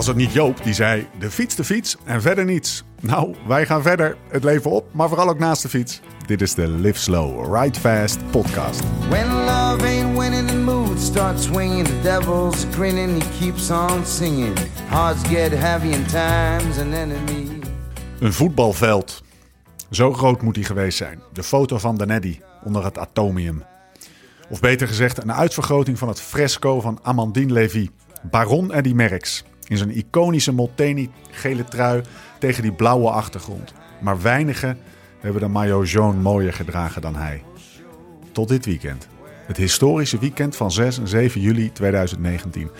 was het niet Joop die zei: de fiets, de fiets en verder niets. Nou, wij gaan verder, het leven op, maar vooral ook naast de fiets. Dit is de Live Slow, Ride Fast podcast. When love ain't winning, the mood starts swinging. The devil's grinning, he keeps on singing. Hearts get heavy in time's an enemy. Een voetbalveld. Zo groot moet hij geweest zijn. De foto van Danedi onder het atomium. Of beter gezegd, een uitvergroting van het fresco van Amandine Levy. Baron Eddie Merckx. In zijn iconische Molteni gele trui tegen die blauwe achtergrond. Maar weinigen hebben de maillot mooier gedragen dan hij. Tot dit weekend. Het historische weekend van 6 en 7 juli 2019.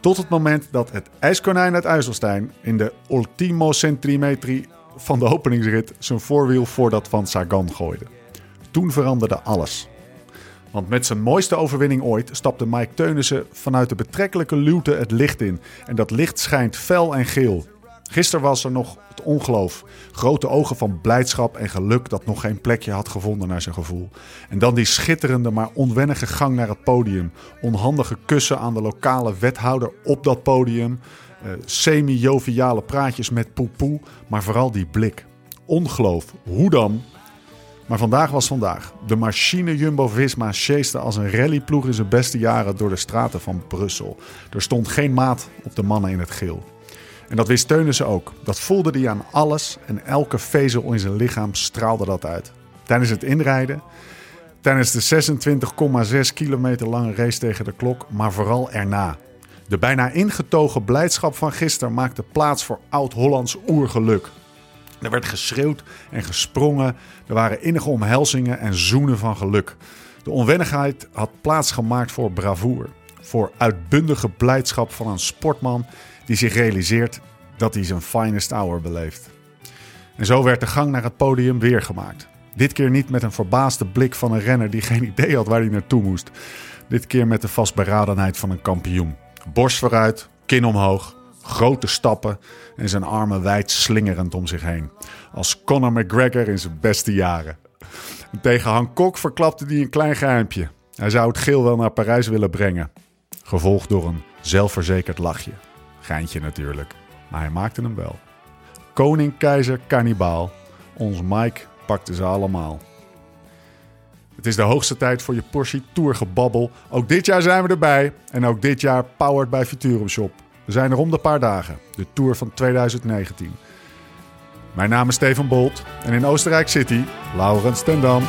Tot het moment dat het ijskonijn uit IJsselstein in de ultimo centimetri van de openingsrit zijn voorwiel voor dat van Sagan gooide. Toen veranderde alles. Want met zijn mooiste overwinning ooit stapte Mike Teunissen vanuit de betrekkelijke luwte het licht in. En dat licht schijnt fel en geel. Gisteren was er nog het ongeloof. Grote ogen van blijdschap en geluk dat nog geen plekje had gevonden naar zijn gevoel. En dan die schitterende maar onwennige gang naar het podium. Onhandige kussen aan de lokale wethouder op dat podium. Uh, Semi-joviale praatjes met poepoe, maar vooral die blik. Ongeloof, hoe dan? Maar vandaag was vandaag. De machine Jumbo-Visma chaste als een rallyploeg in zijn beste jaren door de straten van Brussel. Er stond geen maat op de mannen in het geel. En dat wist Teunissen ook. Dat voelde hij aan alles en elke vezel in zijn lichaam straalde dat uit. Tijdens het inrijden, tijdens de 26,6 kilometer lange race tegen de klok, maar vooral erna. De bijna ingetogen blijdschap van gisteren maakte plaats voor oud-Hollands oergeluk. Er werd geschreeuwd en gesprongen. Er waren innige omhelzingen en zoenen van geluk. De onwennigheid had plaatsgemaakt voor bravoer. Voor uitbundige blijdschap van een sportman die zich realiseert dat hij zijn finest hour beleeft. En zo werd de gang naar het podium weer gemaakt. Dit keer niet met een verbaasde blik van een renner die geen idee had waar hij naartoe moest. Dit keer met de vastberadenheid van een kampioen. Borst vooruit, kin omhoog, grote stappen en zijn armen wijd slingerend om zich heen. Als Conor McGregor in zijn beste jaren. Tegen Hancock verklapte hij een klein geheimpje. Hij zou het geel wel naar Parijs willen brengen. Gevolgd door een zelfverzekerd lachje. Geintje natuurlijk, maar hij maakte hem wel. Koning, keizer, kannibaal. Ons Mike pakte ze allemaal. Het is de hoogste tijd voor je Porsche Tour gebabbel. Ook dit jaar zijn we erbij. En ook dit jaar powered bij Futurum Shop. We zijn er om de paar dagen. De Tour van 2019. Mijn naam is Steven Bolt. En in Oostenrijk City, Laurens ten Dam.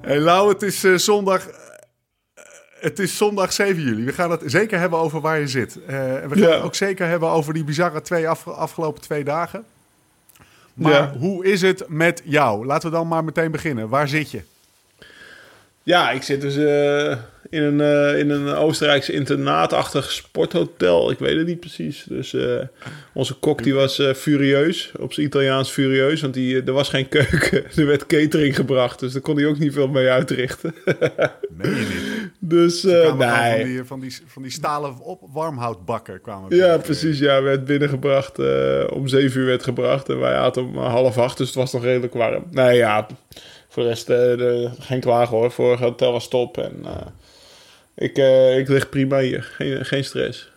Hey Lau, het is uh, zondag. Het is zondag 7 juli. We gaan het zeker hebben over waar je zit. Uh, we gaan ja. het ook zeker hebben over die bizarre twee af, afgelopen twee dagen. Maar ja. hoe is het met jou? Laten we dan maar meteen beginnen. Waar zit je? Ja, ik zit dus in, een, uh, in een Oostenrijkse internaatachtig sporthotel. Ik weet het niet precies. Dus uh, onze kok die was uh, furieus. Op zijn Italiaans furieus. Want die, er was geen keuken. er werd catering gebracht. Dus daar kon hij ook niet veel mee uitrichten. nee, niet. Dus nee. Van die, van, die, van die stalen op warmhoutbakken kwamen. Ja, precies. Ja, werd binnengebracht. om zeven uur werd gebracht. En wij aten om half acht. Dus het was nog redelijk warm. Nee, ja... Voor de rest uh, geen klagen hoor. Vorige hotel was top. En uh, ik, uh, ik lig prima hier. Geen, geen stress.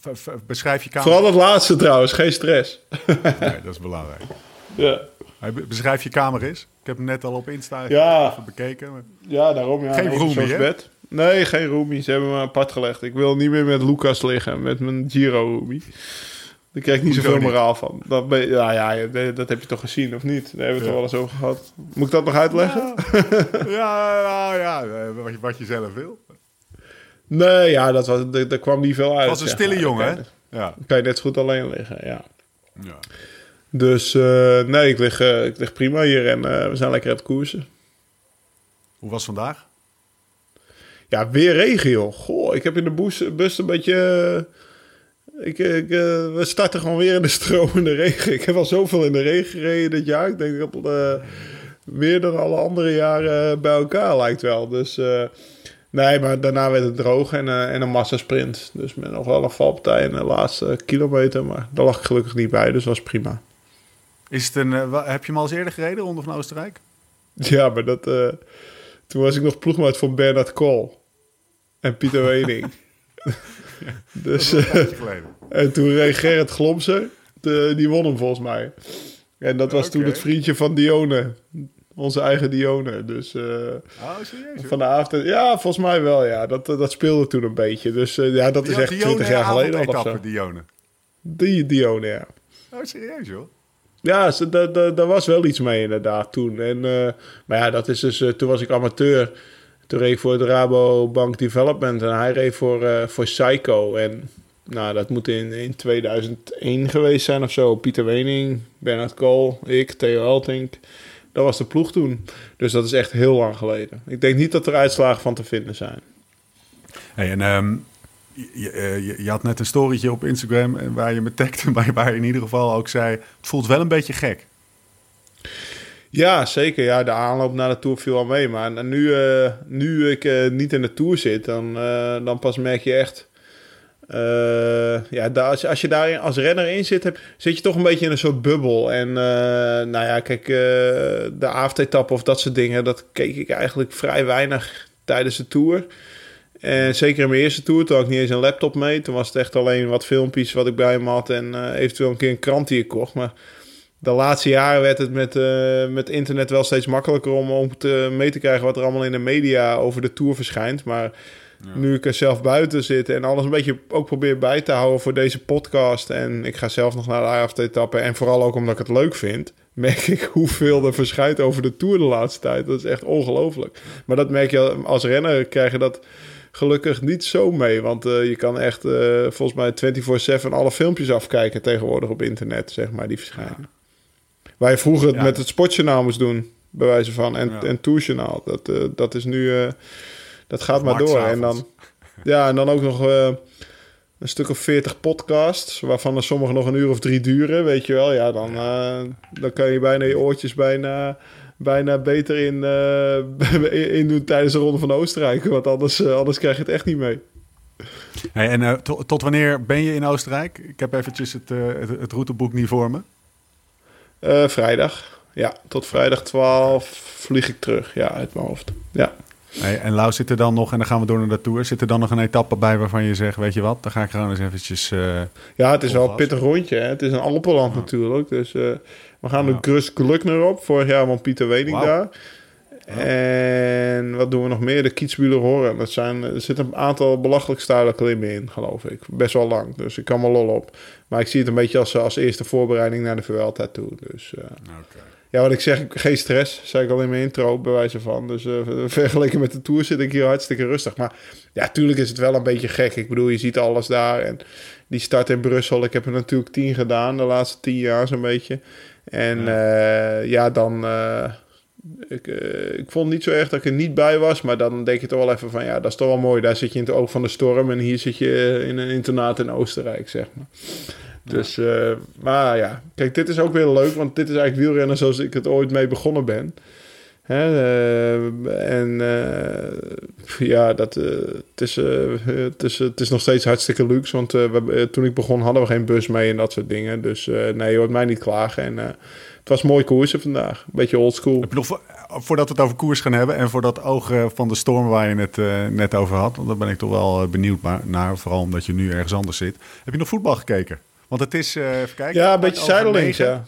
V beschrijf je kamer. Vooral het laatste trouwens. Geen stress. nee, dat is belangrijk. Ja. Beschrijf je kamer is. Ik heb hem net al op Insta ja. even bekeken. Maar... Ja, daarom. Ja, geen roomie, bed. Nee, geen roomie. Ze hebben me apart gelegd. Ik wil niet meer met Lucas liggen. Met mijn Giro-roomie. Daar krijg ik niet zoveel moraal van. Dat, ben, ja, ja, dat heb je toch gezien, of niet? Daar hebben we het ja. wel eens over gehad. Moet ik dat nog uitleggen? Ja, ja, ja, ja wat, je, wat je zelf wil. Nee, ja, dat was, daar kwam niet veel uit. Het was een stille jongen, hè? Ja. Kan je net zo goed alleen liggen, ja. ja. Dus uh, nee, ik lig, uh, ik lig prima hier en uh, we zijn lekker aan het koersen. Hoe was vandaag? Ja, weer regen, joh. Goh, ik heb in de bus, bus een beetje ik, ik, we starten gewoon weer in de stromende regen. Ik heb al zoveel in de regen gereden dit jaar. Ik denk dat meer dan alle andere jaren bij elkaar lijkt wel. Dus Nee, maar daarna werd het droog en, eh, en een massasprint. Dus met nog wel een valpartij in de laatste kilometer. Maar daar lag ik gelukkig niet bij, dus was prima. Is het een, eh, heb je hem al eens eerder gereden, Ronde van Oostenrijk? Ja, maar dat, eh, toen was ik nog ploegmaat van Bernard Kool en Pieter Wening. dus, en toen reed Gerrit Glomser, de, die won hem volgens mij. En dat was toen het vriendje van Dione, onze eigen Dione. Dus eh, Oh, serieus? hoor. van de avond, ja, volgens mij wel, ja. Dat, dat speelde toen een beetje. Dus eh, ja, dat is echt 20 jaar geleden al etappe, Dione. Die Dione, ja. Oh, serieus joh? Ja, daar was wel iets mee inderdaad toen. En, eh, maar ja, dat is dus, eh, toen was ik amateur. Toen reed ik voor het Rabobank Development en hij reed voor, eh, voor Psycho. En nou, dat moet in, in 2001 geweest zijn of zo. Pieter Wening, Bernard Kool, ik, Theo Eltink. Dat was de ploeg toen. Dus dat is echt heel lang geleden. Ik denk niet dat er uitslagen van te vinden zijn. Hey, en ehm, je, je, je had net een storytje op Instagram eh, waar je me tagde, maar waar je in ieder geval ook zei... het voelt wel een beetje gek. Ja, zeker. Ja, de aanloop naar de Tour viel al mee. Maar nu, eh, nu ik niet in de Tour zit, dan, dan pas merk je echt... eh, ja, als, als je daar als renner in zit, heb, zit je toch een beetje in een soort bubbel. En eh, nou ja, kijk, eh, de avondetappe of dat soort dingen... dat keek ik eigenlijk vrij weinig tijdens de Tour. En zeker in mijn eerste Tour, toen had ik niet eens een laptop mee. Toen was het echt alleen wat filmpjes wat ik bij me had... en eventueel een keer een krant die ik kocht. Maar de laatste jaren werd het met, met internet wel steeds makkelijker om, om te, mee te krijgen wat er allemaal in de media over de tour verschijnt. Maar nu ik er zelf buiten zit en alles een beetje ook probeer bij te houden voor deze podcast. En ik ga zelf nog naar de avondetappe. En vooral ook omdat ik het leuk vind. Merk ik hoeveel er verschijnt over de tour de laatste tijd. Dat is echt ongelooflijk. Maar dat merk je als renner krijg je dat gelukkig niet zo mee. Want eh, je kan echt eh, volgens mij 24-7 alle filmpjes afkijken tegenwoordig op internet, zeg maar, die verschijnen. Waar je vroeger het Ja. met het sportjournaal moest doen, bij wijze van. En, Ja. en tourjournaal. Dat, eh, dat is nu... dat gaat maar door. En dan, ja, en dan ook nog eh, een stuk of veertig podcasts... waarvan er sommige nog een uur of drie duren, weet je wel. Ja, dan, eh, dan kan je bijna je oortjes bijna, bijna beter in, eh, in doen tijdens de Ronde van Oostenrijk. Want anders, anders krijg je het echt niet mee. Hey, en to- tot wanneer ben je in Oostenrijk? Ik heb eventjes het, het, het routeboek niet voor me. Vrijdag. Ja, tot vrijdag 12 vlieg ik terug. Ja, uit mijn hoofd. Ja. Hey, en Lau zit er dan nog, en dan gaan we door naar de Tour... zit er dan nog een etappe bij waarvan je zegt... weet je wat, dan ga ik gewoon eens eventjes... eh, Ja, het is wel een pittig rondje. Hè? Het is een Alpenland natuurlijk. Dus eh, we gaan Ja. de Grus Glukner op. Vorig jaar won Pieter Wening Wauw. daar. En wat doen we nog meer? De Kietsbueler Horen. Dat zijn, er zitten een aantal belachelijk stijle klimmen in, geloof ik. Best wel lang, dus ik kan me lol op. Maar ik zie het een beetje als, als eerste voorbereiding naar de Vuelta toe. Dus eh, ja, wat ik zeg, geen stress, zei ik al in mijn intro, bij wijze van. Dus eh, vergeleken met de Tour zit ik hier hartstikke rustig. Maar ja, tuurlijk is het wel een beetje gek. Ik bedoel, je ziet alles daar. En die start in Brussel, ik heb er natuurlijk tien gedaan, de laatste tien jaar zo'n beetje. En ja, ja dan... eh, ik, eh, ik vond het niet zo erg dat ik er niet bij was, maar dan denk je toch wel even van ja, dat is toch wel mooi. Daar zit je in het oog van de storm en hier zit je eh, in een internaat in Oostenrijk, zeg maar. Dus, eh, maar ja, kijk, dit is ook weer leuk, want dit is eigenlijk wielrennen zoals ik het ooit mee begonnen ben. Hè, eh, en eh, ja, dat, het, is, het, is, het is nog steeds hartstikke luxe, want toen ik begon hadden we geen bus mee en dat soort dingen. Dus nee, je hoort mij niet klagen. En het was mooi koersen vandaag, een beetje oldschool. Heb je nog, vo- voordat we het over koers gaan hebben... en voor dat oog van de storm waar je het net over had... want daar ben ik toch wel benieuwd naar... vooral omdat je nu ergens anders zit. Heb je nog voetbal gekeken? Want het is, eh, even kijken... Ja, een beetje zijdelings, ja.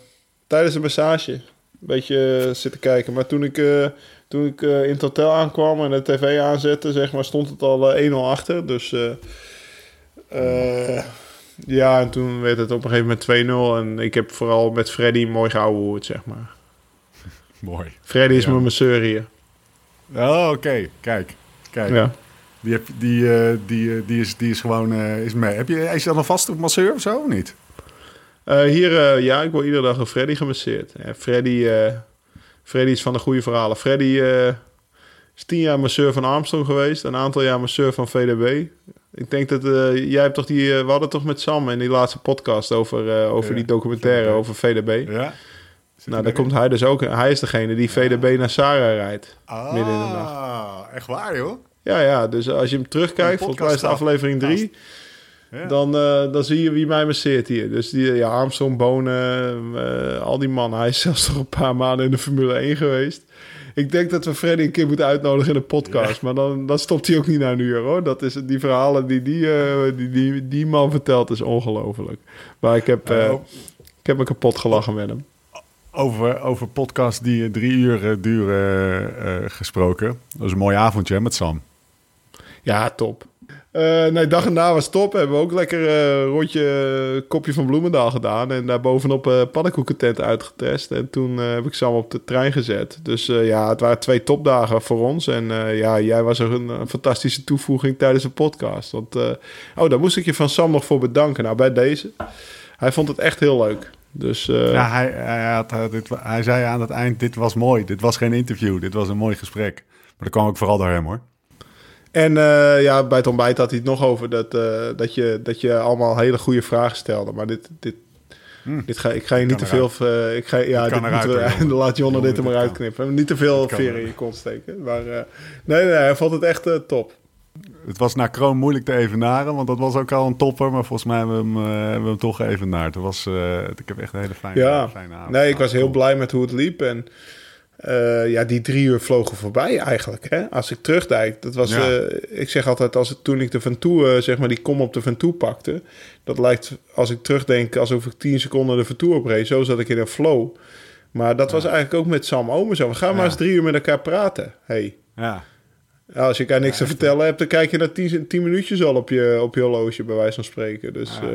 Tijdens de massage. Een beetje eh, zitten kijken. Maar toen ik, eh, toen ik eh, in het hotel aankwam en de tv aanzette, zeg maar, stond het al eh, 1-0 achter. Dus eh, eh, ja, en toen werd het op een gegeven moment 2-0. En ik heb vooral met Freddy mooi gehouden, zeg maar. Mooi. Freddy is Ja. mijn masseur hier. Oh, oké. Kijk. Kijk. Ja. Die, heb, die, eh, die, eh, die, is, die is gewoon eh, is mee. Heb je, is dan een vaste masseur of zo? Of niet? Hier, ja, ik word iedere dag door Freddy gemasseerd. Freddy, Freddy is van de goede verhalen. Freddy is tien jaar masseur van Armstrong geweest. Een aantal jaar masseur van VDB. Ik denk dat jij hebt toch die... we hadden toch met Sam in die laatste podcast over, over Ja, die documentaire over VDB. Ja. Nou, daar komt hij dus ook... Hij is degene die VDB naar Sarah rijdt. Ah, midden in de nacht. echt waar, joh? Ja, ja, dus als je hem terugkijkt, volgens mij is het aflevering 3... Ja. Dan, eh, dan zie je wie mij masseert hier. Dus die, ja, Armstrong, Bonen, eh, al die mannen. Hij is zelfs nog een paar maanden in de Formule 1 geweest. Ik denk dat we Freddy een keer moeten uitnodigen in de podcast. Maar dan, dan stopt hij ook niet na een uur, hoor. Dat is, die verhalen die die, eh, die, die, die man vertelt is ongelooflijk. Maar ik heb, Oh. ik heb me kapot gelachen met hem. Over, over podcasts die drie uur duren gesproken. Dat was een mooi avondje hè, met Sam. Ja, top. Eh nee, dag en na was top. Hebben we ook lekker eh rondje eh, kopje van Bloemendaal gedaan. En daar bovenop eh pannenkoekentent uitgetest. En toen eh, heb ik Sam op de trein gezet. Dus eh, ja, het waren twee topdagen voor ons. En eh, ja, jij was er een, een fantastische toevoeging tijdens de podcast. Want, eh, oh, daar moest ik je van Sam nog voor bedanken. Nou, bij deze. Hij vond het echt heel leuk. Dus eh, Ja, hij, hij, had, dit, hij zei aan het eind, dit was mooi. Dit was geen interview, dit was een mooi gesprek. Maar dat kwam ook vooral door hem hoor. En eh, ja, bij het ontbijt had hij het nog over dat, eh, dat, je, dat je allemaal hele goede vragen stelde. Maar dit, dit, dit ga, ik ga je niet te veel... eh, ik ga, ja, Dit moeten eruit, we, laat Jonne dit er maar uitknippen. Niet te veel veren in je kont steken. Maar eh, nee, nee, hij vond het echt top. Het was naar Kroon moeilijk te evenaren, want dat was ook al een topper. Maar volgens mij hebben we hem, hebben we hem toch geëvenaard. Het was, ik heb echt een hele fijne, Ja, fijne avond. nee, ik was heel blij met hoe het liep. En eh, ja, die drie uur vlogen voorbij eigenlijk. Hè? Als ik terugdijk, dat was... Ja. eh, ik zeg altijd, als het, toen ik de Van Toe, eh, zeg maar, die kom op de Van Toe pakte... Dat lijkt, als ik terugdenk, alsof ik tien seconden de Van Toe opreed. Zo zat ik in een flow. Maar dat was eigenlijk ook met Sam Omen zo. We gaan maar eens drie uur met elkaar praten. Hey. Ja, Als je elkaar niks te vertellen hebt, dan kijk je naar tien, tien minuutjes al op je, op je horloge, bij wijze van spreken. Dus Ja.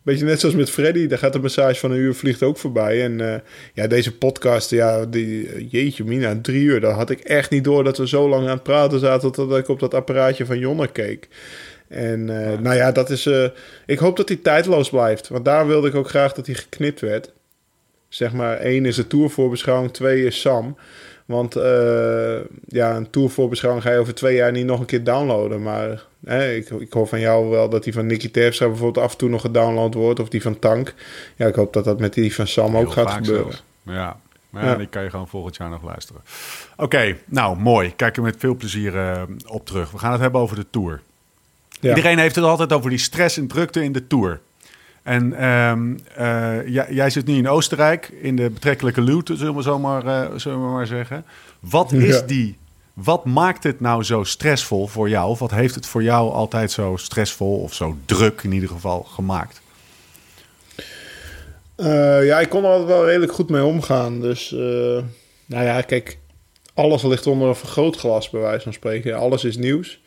Eh beetje net zoals met Freddy, daar gaat de massage van een uur vliegt ook voorbij. En eh, ja, deze podcast, ja, die, jeetje mina, drie uur, daar had ik echt niet door dat we zo lang aan het praten zaten, dat ik op dat apparaatje van Jonne keek. En eh, nou ja, dat is, eh, ik hoop dat hij tijdloos blijft, want daar wilde ik ook graag dat hij geknipt werd. Zeg maar, één is de tourvoorbeschouwing, twee is Sam. Want eh, ja, een tourvoorbeschouwing ga je over twee jaar niet nog een keer downloaden. Maar hè, ik, ik hoor van jou wel dat die van Nicky Terpstra bijvoorbeeld af en toe nog gedownload wordt. Of die van Tank. Ja, ik hoop dat dat met die van Sam ook gaat gebeuren. zelfs. Ja, maar ja, Ja. die kan je gewoon volgend jaar nog luisteren. Oké, nou mooi. Kijk er met veel plezier eh, op terug. We gaan het hebben over de Tour. Ja. Iedereen heeft het altijd over die stress en drukte in de Tour. En ehm, eh, jij, jij zit nu in Oostenrijk, in de betrekkelijke luwte, zullen we, zo maar, eh, zullen we maar zeggen. Wat is Ja. die... Wat maakt het nou zo stressvol voor jou? Of wat heeft het voor jou altijd zo stressvol of zo druk in ieder geval gemaakt? Eh, ja, ik kon er altijd wel redelijk goed mee omgaan. Dus, nou ja, kijk, alles ligt onder een vergrootglas, bij wijze van spreken. Alles is nieuws.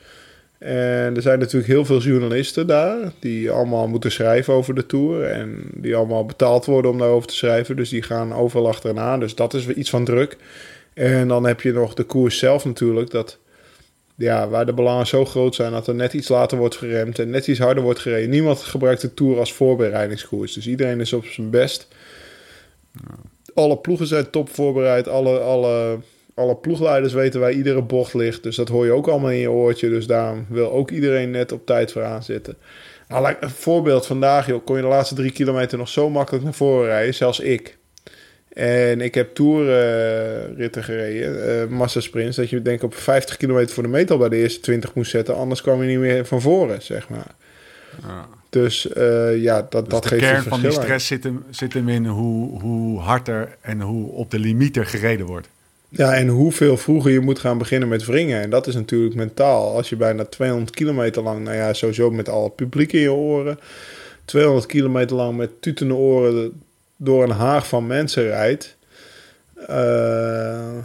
En er zijn natuurlijk heel veel journalisten daar die allemaal moeten schrijven over de Tour. En die allemaal betaald worden om daarover te schrijven. Dus die gaan overal achterna. Dus dat is weer iets van druk. En dan heb je nog de koers zelf natuurlijk. Dat, ja, waar de belangen zo groot zijn dat er net iets later wordt geremd en net iets harder wordt gereden. Niemand gebruikt de Tour als voorbereidingskoers. Dus iedereen is op zijn best. Alle ploegen zijn top voorbereid. Alle, alle, alle ploegleiders weten waar iedere bocht ligt. Dus dat hoor je ook allemaal in je oortje. Dus daarom wil ook iedereen net op tijd vooraan zitten. Nou, een voorbeeld vandaag, joh, kon je de laatste drie kilometer nog zo makkelijk naar voren rijden. Zelfs ik. En ik heb tourritten gereden, eh massa sprints, dat je denk ik op 50 kilometer voor de meet al bij de eerste 20 moest zetten, anders kwam je niet meer van voren, zeg maar. Dus eh, ja, dat, Dus dat de geeft kern een van die stress zit hem, zit hem in hoe, hoe harder en hoe op de limiet er gereden wordt. Ja, en hoeveel vroeger je moet gaan beginnen met wringen. En dat is natuurlijk mentaal. Als je bijna 200 kilometer lang, nou ja, sowieso met al het publiek in je oren, 200 kilometer lang met tutende oren door een haag van mensen rijdt. eh,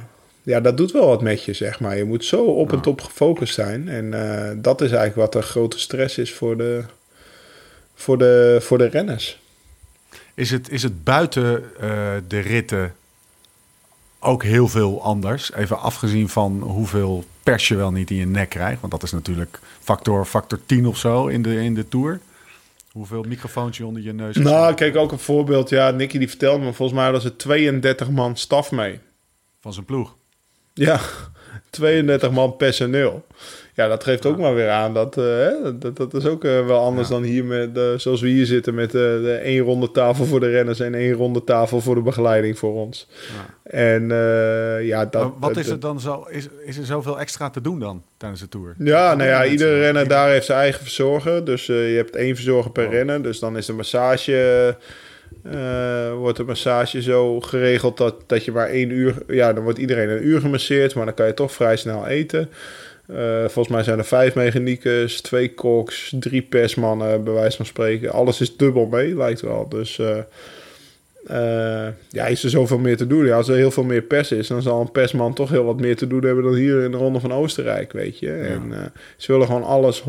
ja, dat doet wel wat met je, zeg maar. Je moet zo op en top gefocust zijn. En eh, dat is eigenlijk wat de grote stress is voor de, voor de, voor de renners. Is het, is het buiten eh, de ritten ook heel veel anders? Even afgezien van hoeveel pers je wel niet in je nek krijgt. Want dat is natuurlijk factor, factor 10 of zo in de, in de Tour. Hoeveel microfoons je onder je neus hebt Nou, kijk ook een voorbeeld. Ja, Nicky die vertelde me, volgens mij was er 32 man staf mee. van zijn ploeg. Ja, 32 man personeel. Ja, dat geeft ook maar weer aan dat, eh, hè, dat, dat is ook eh, wel anders dan hier met, eh, zoals we hier zitten met de één ronde tafel voor de renners en één ronde tafel voor de begeleiding voor ons. En eh, ja, dat. Maar wat is dat- er dan zo? Is, is er zoveel extra te doen dan tijdens de tour? Ja, nou ja, iedere renner daar heeft zijn eigen verzorger. Dus je hebt één verzorger per Oh. renner. Dus dan is de massage... wordt de massage zo geregeld dat, dat je maar één uur... Ja, dan wordt iedereen een uur gemasseerd, maar dan kan je toch vrij snel eten. Eh, volgens mij zijn er vijf mechaniekers, twee koks, drie persmannen, bij wijze van spreken. Alles is dubbel mee, lijkt wel. Dus eh, eh, ja, is er zoveel meer te doen. Ja, als er heel veel meer pers is, dan zal een persman toch heel wat meer te doen hebben dan hier in de Ronde van Oostenrijk, weet je. En ze willen gewoon alles 100%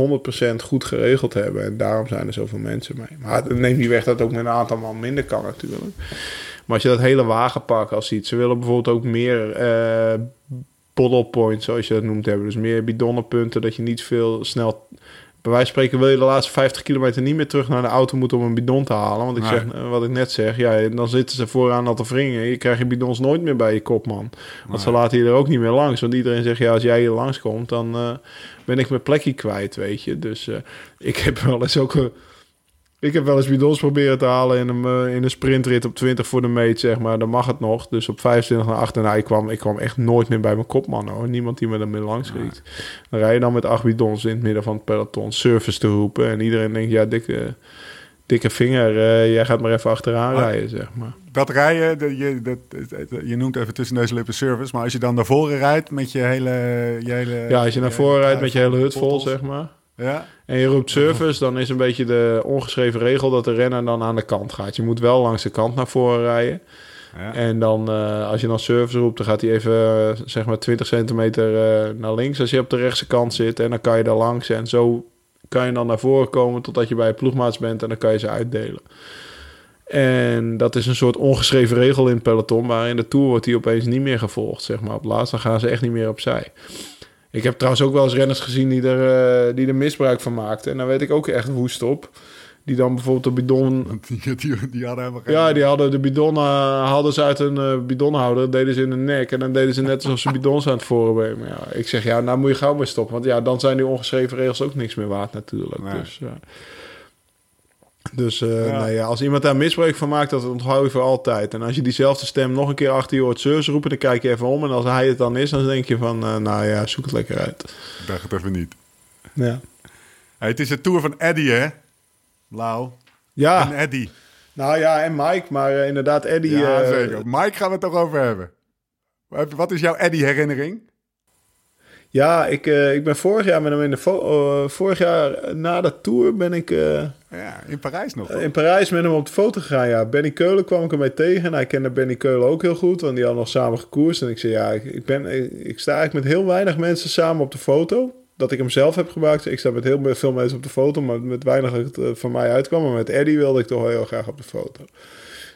goed geregeld hebben. En daarom zijn er zoveel mensen mee. Maar het neemt niet weg dat het ook met een aantal man minder kan natuurlijk. Maar als je dat hele wagenpark al ziet, ze willen bijvoorbeeld ook meer bottle points, zoals je dat noemt, hebben. Dus meer bidonnenpunten, dat je niet veel snel... Bij wijze van spreken wil je de laatste 50 kilometer niet meer terug naar de auto moeten om een bidon te halen. Want ik zeg, eh, wat ik net zeg, ja, dan zitten ze vooraan al te wringen. Je krijgt je bidons nooit meer bij je kopman. Want ze laten je er ook niet meer langs. Want iedereen zegt, ja, als jij hier langskomt, dan eh, ben ik mijn plekje kwijt, weet je. Dus eh, ik heb wel eens ook... een- ik heb wel eens bidons proberen te halen in een, eh, in een sprintrit op 20 voor de meet, zeg maar. Dan mag het nog. Dus op 25 naar achter. Nou, ik kwam, ik kwam echt nooit meer bij mijn kopman, hoor. Niemand die me ermee langs reed. Dan rij je dan met acht bidons in het midden van het peloton service te roepen. En iedereen denkt, ja, dikke, dikke vinger. eh, jij gaat maar even achteraan Maar- rijden, zeg maar. Dat rijden, de- je, dat, je noemt even tussen deze lippen service, maar als je dan naar voren rijdt met je hele... Je hele Ja, als je naar voren rijdt met je hele hut vol, zeg maar. Ja, En je roept service, dan is een beetje de ongeschreven regel dat de renner dan aan de kant gaat. Je moet wel langs de kant naar voren rijden. ja. En dan, eh, als je dan service roept, dan gaat hij even, eh, zeg maar, 20 centimeter eh, naar links als je op de rechtse kant zit. En dan kan je daar langs. En zo kan je dan naar voren komen totdat je bij je ploegmaats bent. En dan kan je ze uitdelen. En dat is een soort ongeschreven regel in het peloton. Maar in de Tour wordt die opeens niet meer gevolgd, zeg maar. Op het laatst dan gaan ze echt niet meer opzij. Ik heb trouwens ook wel eens renners gezien die er, eh, die er misbruik van maakten. En daar weet ik ook echt woest op. Die dan bijvoorbeeld de bidon die, die, die hadden helemaal geen... ja, die hadden de bidon eh, hadden ze uit een eh, bidonhouder, deden ze in de nek en dan deden ze net alsof ze bidons aan het voren waren. Maar ja, ik zeg ja, nou moet je gauw mee stoppen, want ja, dan zijn die ongeschreven regels ook niks meer waard natuurlijk. Nee. Dus, ja. Dus eh, Ja. nou ja, als iemand daar misbruik van maakt, dat onthoud je voor altijd. En als je diezelfde stem nog een keer achter je hoort zeus roepen, dan kijk je even om en als hij het dan is, dan denk je van, eh, nou ja, zoek het lekker uit. Ik dacht het even niet. Ja, Hey, het is de Tour van Eddie, hè? Blauw. ja En Eddie. nou ja, en Mike, maar eh, inderdaad, Eddie. Ja, zeker. Mike gaan we het toch over hebben. Wat is jouw Eddie-herinnering? Ja, ik, eh, ik ben vorig jaar met hem in de eh, vorig jaar na de tour ben ik eh, Ja, in Parijs nog. in Parijs met hem op de foto gegaan. Ja, Benny Keulen kwam ik ermee tegen. En hij kende Benny Keulen ook heel goed, want die hadden nog samen gekoerst. En ik zei, ja, ik, ik, ben, ik, ik sta eigenlijk met heel weinig mensen samen op de foto. Dat ik hem zelf heb gemaakt. Ik sta met heel veel mensen op de foto, maar met weinig dat het van mij uitkwam. Maar met Eddie wilde ik toch wel heel graag op de foto.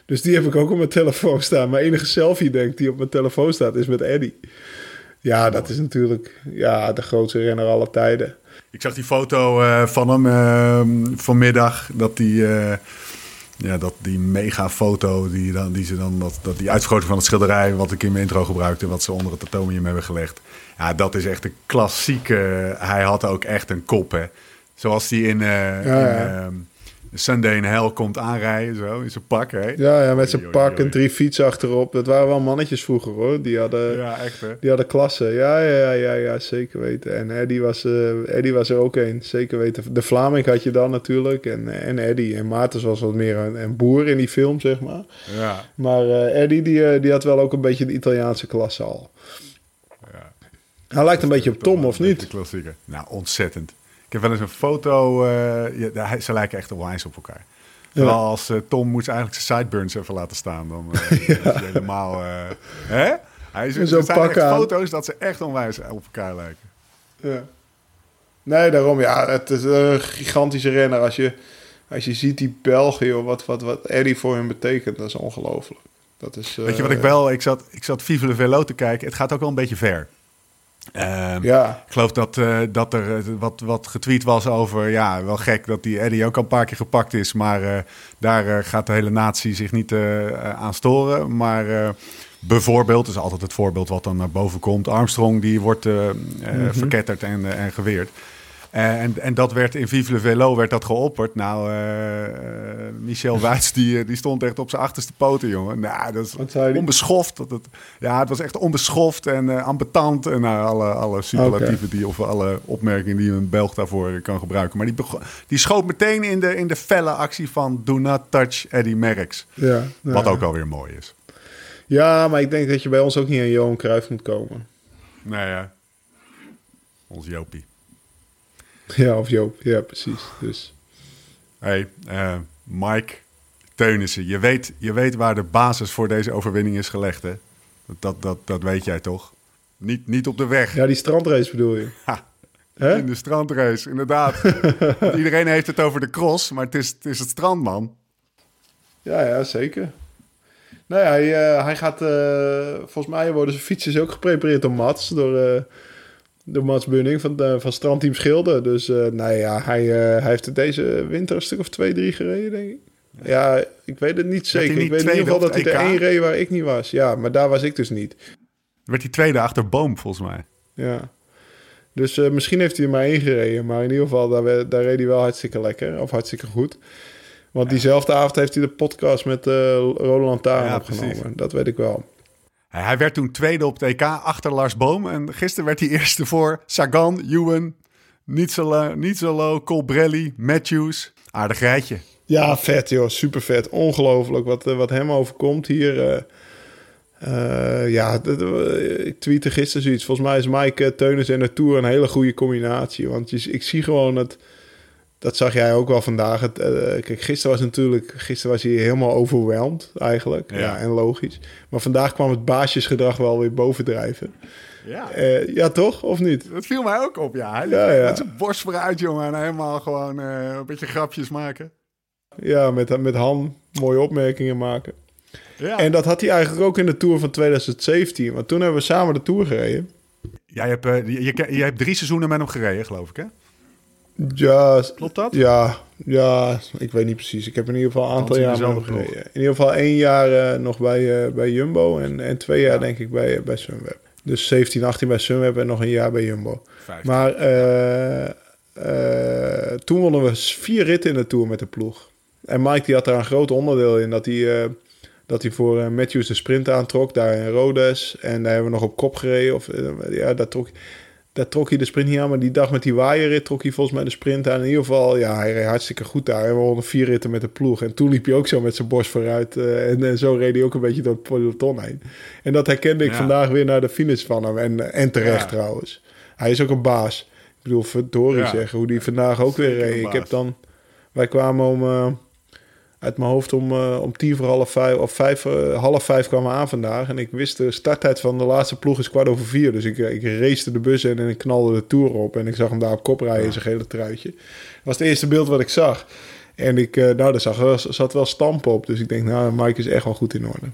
Dus die heb ik ook op mijn telefoon staan. Mijn enige selfie, denk ik, die op mijn telefoon staat, is met Eddie. Ja, dat is natuurlijk ja, de grootste renner aller tijden. Ik zag die foto eh, van hem eh, vanmiddag. Dat die, eh, ja, dat die mega foto, die, dan, die ze dan, dat, dat die uitvergroting van het schilderij, wat ik in mijn intro gebruikte, wat ze onder het atomium hebben gelegd. Ja, dat is echt een klassieke. Hij had ook echt een kop, hè. Zoals die in, eh, Ja, in ja. eh, Sunday in Hell komt aanrijden, zo, in zijn pak, hè. Ja, ja met zijn pak en drie fietsen achterop. Dat waren wel mannetjes vroeger hoor. Die hadden, Ja, echt, hè. die hadden klasse. Ja, ja, ja, ja, ja, zeker weten. En Eddie was, eh, Eddie was er ook een, zeker weten. De Vlaming had je dan natuurlijk. En, en Eddie. En Maartens was wat meer een, een boer in die film, zeg maar. Ja, Maar eh, Eddie, die, eh, die had wel ook een beetje de Italiaanse klasse al. ja. Hij lijkt een beetje op Tom, of niet? klassieker. Nou, ontzettend. Ik heb wel eens een foto. eh, ja, ze lijken echt onwijs op elkaar. Vooral als eh, Tom moet eigenlijk zijn sideburns even laten staan. Dan is hij helemaal. hè? Hij is, En er zijn echt aan. foto's dat ze echt onwijs op elkaar lijken. Ja. Nee, daarom. Ja, het is een gigantische renner. Als je, als je ziet die België, wat, wat, wat Eddie voor hem betekent, dat is ongelooflijk. Dat is, Weet je wat ik wel? Ik zat, ik zat Vive le Velo te kijken. Het gaat ook wel een beetje ver. Ehm, Ja, Ik geloof dat, eh, dat er eh, wat, wat getweet was over... Ja, wel gek dat die Eddie ook al een paar keer gepakt is. Maar eh, daar gaat de hele natie zich niet aan storen. Maar Bijvoorbeeld, is altijd het voorbeeld wat dan naar boven komt. Armstrong die wordt uh, verketterd en, en geweerd. En, en dat werd in Vive le Velo werd dat geopperd. Nou, Michel Wuits die, die stond echt op zijn achterste poten, jongen. Nou, dat is onbeschoft. Dat het, ja, het was echt onbeschoft en uh, ambetant. En nou, alle, alle superlatieven die, of alle opmerkingen die een Belg daarvoor kan gebruiken. Maar die, die schoot meteen in de, in de felle actie van Do Not Touch Eddie Merckx. Ja, wat ook alweer mooi is. Ja, maar ik denk dat je bij ons ook niet aan Johan Cruijff moet komen. Nee, ja. Ons Jopie. Ja, of Joop. Ja, precies. Dus. Hey, uh, Mike Teunissen. Je weet, je weet waar de basis voor deze overwinning is gelegd, hè? Dat, dat, dat, weet jij toch? Niet, niet op de weg. Ja, die strandrace bedoel je? Ha, in de strandrace, inderdaad. Iedereen heeft het over de cross, maar het is het, is het strand, man. Ja, ja, zeker. Nee, hij, uh, hij gaat... Uh, volgens mij worden zijn fietsjes ook geprepareerd door Mats. Door, uh, door Mats Bunning van, van Strandteam Schilder. Dus nou ja, hij, hij heeft deze winter een stuk of twee, drie gereden, denk ik. Ja, ik weet het niet zeker. Ik weet in ieder geval dat hij er één reed waar ik niet was. Ja, maar daar was ik dus niet. Werd hij tweede achter Boom, volgens mij. Ja. Dus misschien heeft hij er maar één gereden. Maar in ieder geval, daar, daar reed hij wel hartstikke lekker. Of hartstikke goed. Want diezelfde avond heeft hij de podcast met uh, Roland Taar opgenomen. Dat weet ik wel. Hij werd toen tweede op het EK achter Lars Boom. En gisteren werd hij eerste voor Sagan, Ewan, Nietzelo, Colbrelli, Matthews. Aardig rijtje. Ja, vet joh. Super vet. Ongelooflijk wat, eh, wat hem overkomt hier. Uh, ja, ik tweette gisteren zoiets. Volgens mij is Mike Teunis en de Tour een hele goede combinatie. Want je, ik zie gewoon het dat zag jij ook wel vandaag. Het, uh, kijk, gisteren was natuurlijk, gisteren was hij helemaal overweldigd eigenlijk. Ja. en logisch. Maar vandaag kwam het baasjesgedrag wel weer bovendrijven. Ja. Uh, ja, toch? Of niet? Dat viel mij ook op, ja. Hij ja, ja. Met zijn borst vooruit, jongen. En helemaal gewoon uh, een beetje grapjes maken. Ja, met, met Han mooie opmerkingen maken. Ja. En dat had hij eigenlijk ook in de Tour van 2017. Want toen hebben we samen de Tour gereden. Jij hebt, je, je, je hebt drie seizoenen met hem gereden, geloof ik, hè? Ja, klopt dat? Ja, ja, ik weet niet precies. Ik heb in ieder geval een aantal jaar gereden. In ieder geval één jaar uh, nog bij, uh, bij Jumbo en, en twee jaar denk ik bij, bij Sunweb. Dus 17, 18 bij Sunweb en nog een jaar bij Jumbo. 15. Maar uh, toen wonnen we vier ritten in de Tour met de ploeg. En Mike die had daar een groot onderdeel in dat hij, dat hij voor Matthews de sprint aantrok, daar in Rodes. En daar hebben we nog op kop gereden. Of, ja, daar trok daar trok hij de sprint niet aan. Maar die dag met die waaierrit trok hij volgens mij de sprint aan. In ieder geval, ja, hij reed hartstikke goed daar. En we hadden vier ritten met de ploeg. En toen liep hij ook zo met zijn borst vooruit. Uh, en, en, zo reed hij ook een beetje door het peloton heen. En dat herkende ik vandaag weer naar de finish van hem. En, en terecht trouwens. Hij is ook een baas. Ik bedoel, verdorie ja. zeggen, hoe die vandaag ook weer reed. Ik heb dan... Wij kwamen om... Uh, uit mijn hoofd om, uh, om tien voor half vijf of vijf, uh, half vijf kwamen aan vandaag. En ik wist de starttijd van de laatste ploeg is kwart over vier. Dus ik, ik race de bus in en ik knalde de tour op. En ik zag hem daar op kop rijden in zijn gele truitje. Dat was het eerste beeld wat ik zag. En ik, nou, daar zag, zat wel stamp op. Dus ik denk, nou, Mike is echt wel goed in orde.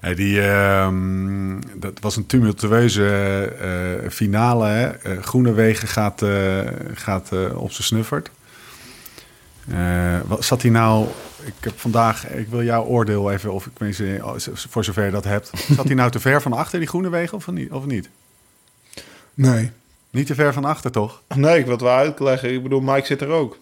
Hey, die, uh, dat was een tumultueuze finale. Hè? Groenewegen gaat, gaat op zijn snuffert. wat, zat hij nou ik heb vandaag, ik wil jouw oordeel even, of ik weet niet, voor zover je dat hebt. Zat hij nou te ver van achter, die groene wegen, of niet? Of niet? Nee. Niet te ver van achter, toch? Nee, ik wil het wel uitleggen. Ik bedoel, Mike zit er ook.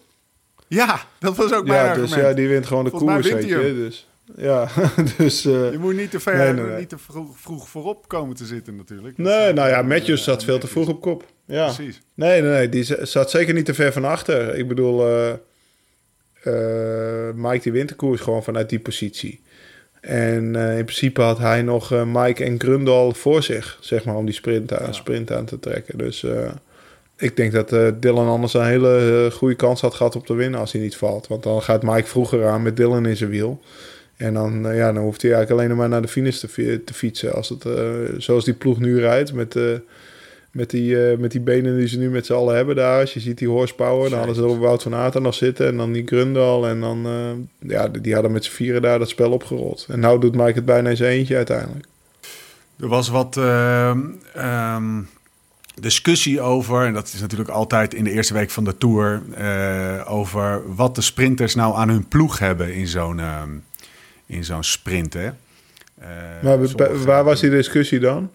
Ja, dat was ook mijn ja, dus ja, die wint gewoon de koers, weet je. Dus, ja, dus... Uh, je moet niet te ver, nee, nee, nee. niet te vroeg, vroeg, voorop komen te zitten natuurlijk. nee, nou ja, Matthews zat veel te vroeg op kop. Ja. Precies. Nee, nee, nee, die zat zeker niet te ver van achter. Ik bedoel... Uh, Mike die winterkoers gewoon vanuit die positie. En uh, in principe had hij nog uh, Mike en Grundal voor zich, zeg maar, om die sprint aan, sprint aan te trekken. Dus ik denk dat Dylan anders een hele goede kans had gehad op te winnen als hij niet valt. Want dan gaat Mike vroeger aan met Dylan in zijn wiel. En dan, ja, dan hoeft hij eigenlijk alleen maar naar de finish te, te fietsen. Als het, zoals die ploeg nu rijdt met met die, uh, met die benen die ze nu met z'n allen hebben daar. Als je ziet die horsepower, dan hadden ze er Wout van Aert nog zitten. En dan die Grundal. En dan, uh, ja, die hadden met z'n vieren daar dat spel opgerold. En nou doet Mike het bijna eens eentje uiteindelijk. Er was wat uh, discussie over, en dat is natuurlijk altijd in de eerste week van de Tour... over wat de sprinters nou aan hun ploeg hebben in zo'n in zo'n sprint, hè? Eh, Maar sommige- waar was die discussie dan?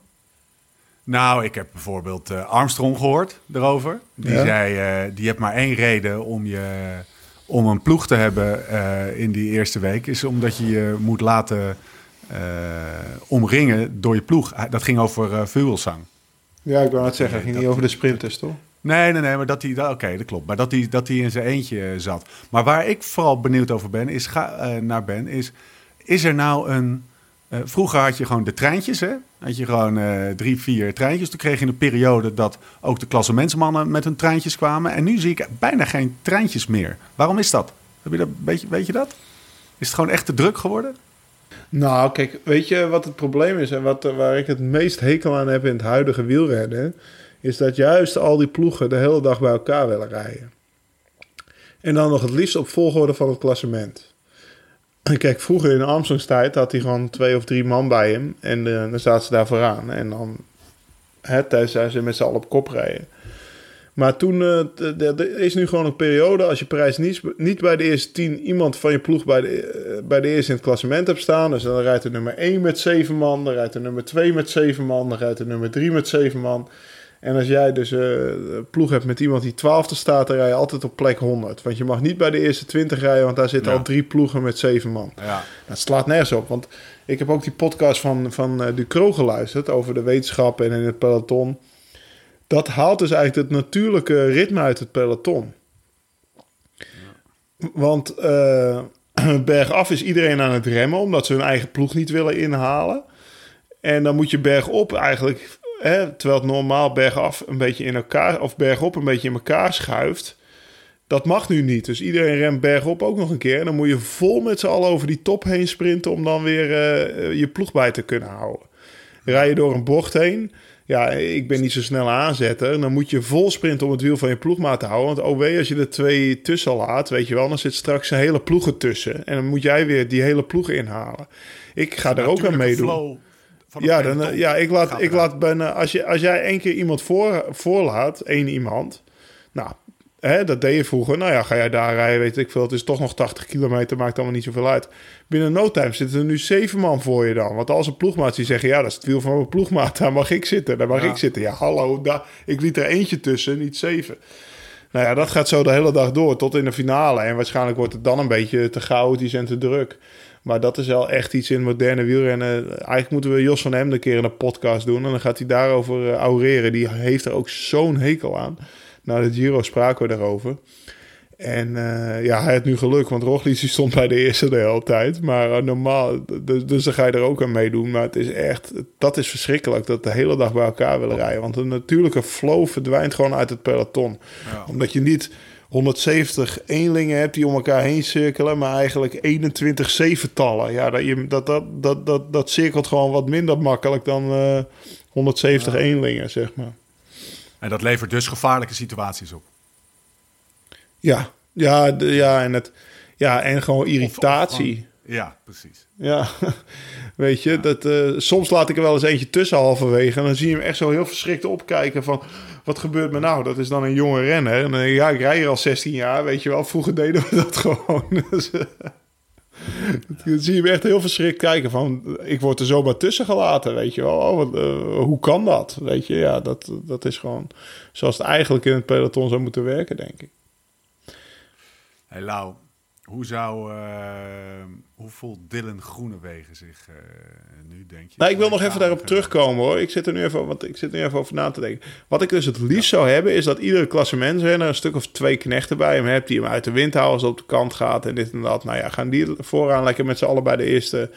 Nou, ik heb bijvoorbeeld eh, Armstrong gehoord erover. Die Ja. zei, eh, die hebt maar één reden om, je, om een ploeg te hebben eh, in die eerste week. Is omdat je je moet laten omringen door je ploeg. Dat ging over Vugelsang. Ja, ik wou net zeggen, het ging dat- niet over de sprinters, toch? Nee, nee, nee, maar dat hij, oké, dat klopt. Maar dat hij, dat hij in zijn eentje zat. Maar waar ik vooral benieuwd over ben, is, ga, naar ben, is, is er nou een... eh, vroeger had je gewoon de treintjes, hè? Had je gewoon eh, drie, vier treintjes. Toen kreeg je een periode dat ook de klassementsmannen met hun treintjes kwamen. En nu zie ik bijna geen treintjes meer. Waarom is dat? Heb je dat weet, je, weet je dat? Is het gewoon echt te druk geworden? Nou, kijk, weet je wat het probleem is en wat, waar ik het meest hekel aan heb in het huidige wielrennen, is dat juist al die ploegen de hele dag bij elkaar willen rijden. En dan nog het liefst op volgorde van het klassement. Kijk, vroeger in Armstrongs tijd had hij gewoon twee of drie man bij hem en eh, dan zaten ze daar vooraan. En dan hè, thuis zijn ze met z'n allen op kop rijden. Maar toen, eh, er is nu gewoon een periode, als je prijs niet, niet bij de eerste tien iemand van je ploeg bij de, eh, bij de eerste in het klassement hebt staan. Dus dan rijdt de nummer 1 met 7 man, dan rijdt de nummer 2 met 7 man, dan rijdt de nummer 3 met 7 man. En als jij dus een ploeg hebt met iemand die twaalfde staat, dan rij je altijd op plek 100. Want je mag niet bij de eerste 20 rijden, want daar zitten Ja. al drie ploegen met 7 man. Ja. Dat slaat nergens op, want ik heb ook die podcast van, van eh, Ducro geluisterd over de wetenschap en in het peloton. Dat haalt dus eigenlijk het natuurlijke ritme uit het peloton. Want eh, bergaf is iedereen aan het remmen, omdat ze hun eigen ploeg niet willen inhalen. En dan moet je bergop eigenlijk, hè, terwijl het normaal bergaf een beetje in elkaar, of bergop een beetje in elkaar schuift. Dat mag nu niet. Dus iedereen remt bergop ook nog een keer. En dan moet je vol met z'n allen over die top heen sprinten om dan weer eh, je ploeg bij te kunnen houden. Rij je door een bocht heen. Ja, ik ben niet zo snel aanzetter. Dan moet je vol sprinten om het wiel van je ploegmaat te houden. Want wee, als je er twee tussen laat, weet je wel, dan zit straks een hele ploeg ertussen. En dan moet jij weer die hele ploeg inhalen. Ik ga er ook aan meedoen. Van Ja, dan, eh, ja ik laat, ik eruit. laat bijna, als, je, als jij één keer iemand voor, voorlaat, één iemand, nou, hè, dat deed je vroeger. Nou ja, ga jij daar rijden, weet ik veel, het is toch nog 80 kilometer, maakt allemaal niet zoveel uit. Binnen no time zitten er nu zeven man voor je dan. Want als een ploegmaat die zeggen, ja, dat is het wiel van mijn ploegmaat, daar mag ik zitten, daar mag Ja. ik zitten. Ja, hallo, daar, ik liet er eentje tussen, niet zeven. Nou ja, dat gaat zo de hele dag door tot in de finale. En waarschijnlijk wordt het dan een beetje te chaotisch en te druk. Maar dat is wel echt iets in moderne wielrennen. Eigenlijk moeten we Jos van Hem een keer in een podcast doen. En dan gaat hij daarover aureren. Die heeft er ook zo'n hekel aan. Nou, de Giro spraken we daarover. En uh, ja, hij had nu geluk, want Roglic die stond bij de eerste de hele tijd. Maar uh, normaal, dus, dus dan ga je er ook aan meedoen. Maar het is echt, dat is verschrikkelijk dat de hele dag bij elkaar willen rijden. Want een natuurlijke flow verdwijnt gewoon uit het peloton. Ja. Omdat je niet 170 eenlingen hebt die om elkaar heen cirkelen, maar eigenlijk 21 zeventallen. Ja, dat, dat, dat, dat, dat, dat cirkelt gewoon wat minder makkelijk dan uh, 170 ja. eenlingen, zeg maar. En dat levert dus gevaarlijke situaties op. Ja, ja, de, ja, en, het, ja, en gewoon irritatie. Of, of gewoon, ja, precies. Ja, weet je, ja. dat, uh, soms laat ik er wel eens eentje tussen halverwege. En dan zie je hem echt zo heel verschrikt opkijken van... wat gebeurt me nou? Dat is dan een jonge renner. En dan, ja, ik rij hier al 16 jaar, weet je wel. Vroeger deden we dat gewoon. Dus, uh, dan zie je hem echt heel verschrikt kijken van... ik word er zomaar tussen gelaten, weet je wel. Oh, wat, uh, hoe kan dat? Weet je, ja, dat, dat is gewoon... zoals het eigenlijk in het peloton zou moeten werken, denk ik. Hey Lau, hoe zou, uh, hoe voelt Dylan Groenewegen zich uh, nu, denk je? Nou, ik wil nog even daarop terugkomen hoor. Ik zit er nu even, want ik zit er nu even over na te denken. Wat ik dus het liefst ja. zou hebben, is dat iedere klassementsrenner een stuk of twee knechten bij hem hebt, die hem uit de wind houden als het op de kant gaat en dit en dat. Nou ja, gaan die vooraan lekker met z'n allen bij de eerste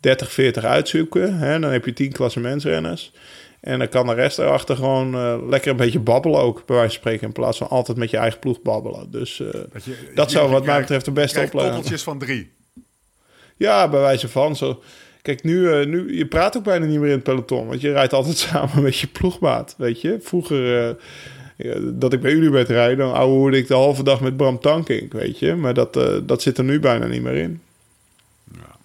30, 40 uitzoeken. Hè? Dan heb je 10 klassementsrenners. En dan kan de rest erachter gewoon uh, lekker een beetje babbelen ook, bij wijze van spreken. In plaats van altijd met je eigen ploeg babbelen. Dus uh, dat, je, dat je, zou wat mij betreft de beste opleiding. koppeltjes van drie. Ja, bij wijze van. Zo. Kijk, nu, uh, nu, je praat ook bijna niet meer in het peloton. Want je rijdt altijd samen met je ploegmaat, weet je. Vroeger, dat ik bij Unibet rijd, dan ouwehoerde ik de halve dag met Bram Tankink, weet je. Maar dat, dat zit er nu bijna niet meer in. Ja.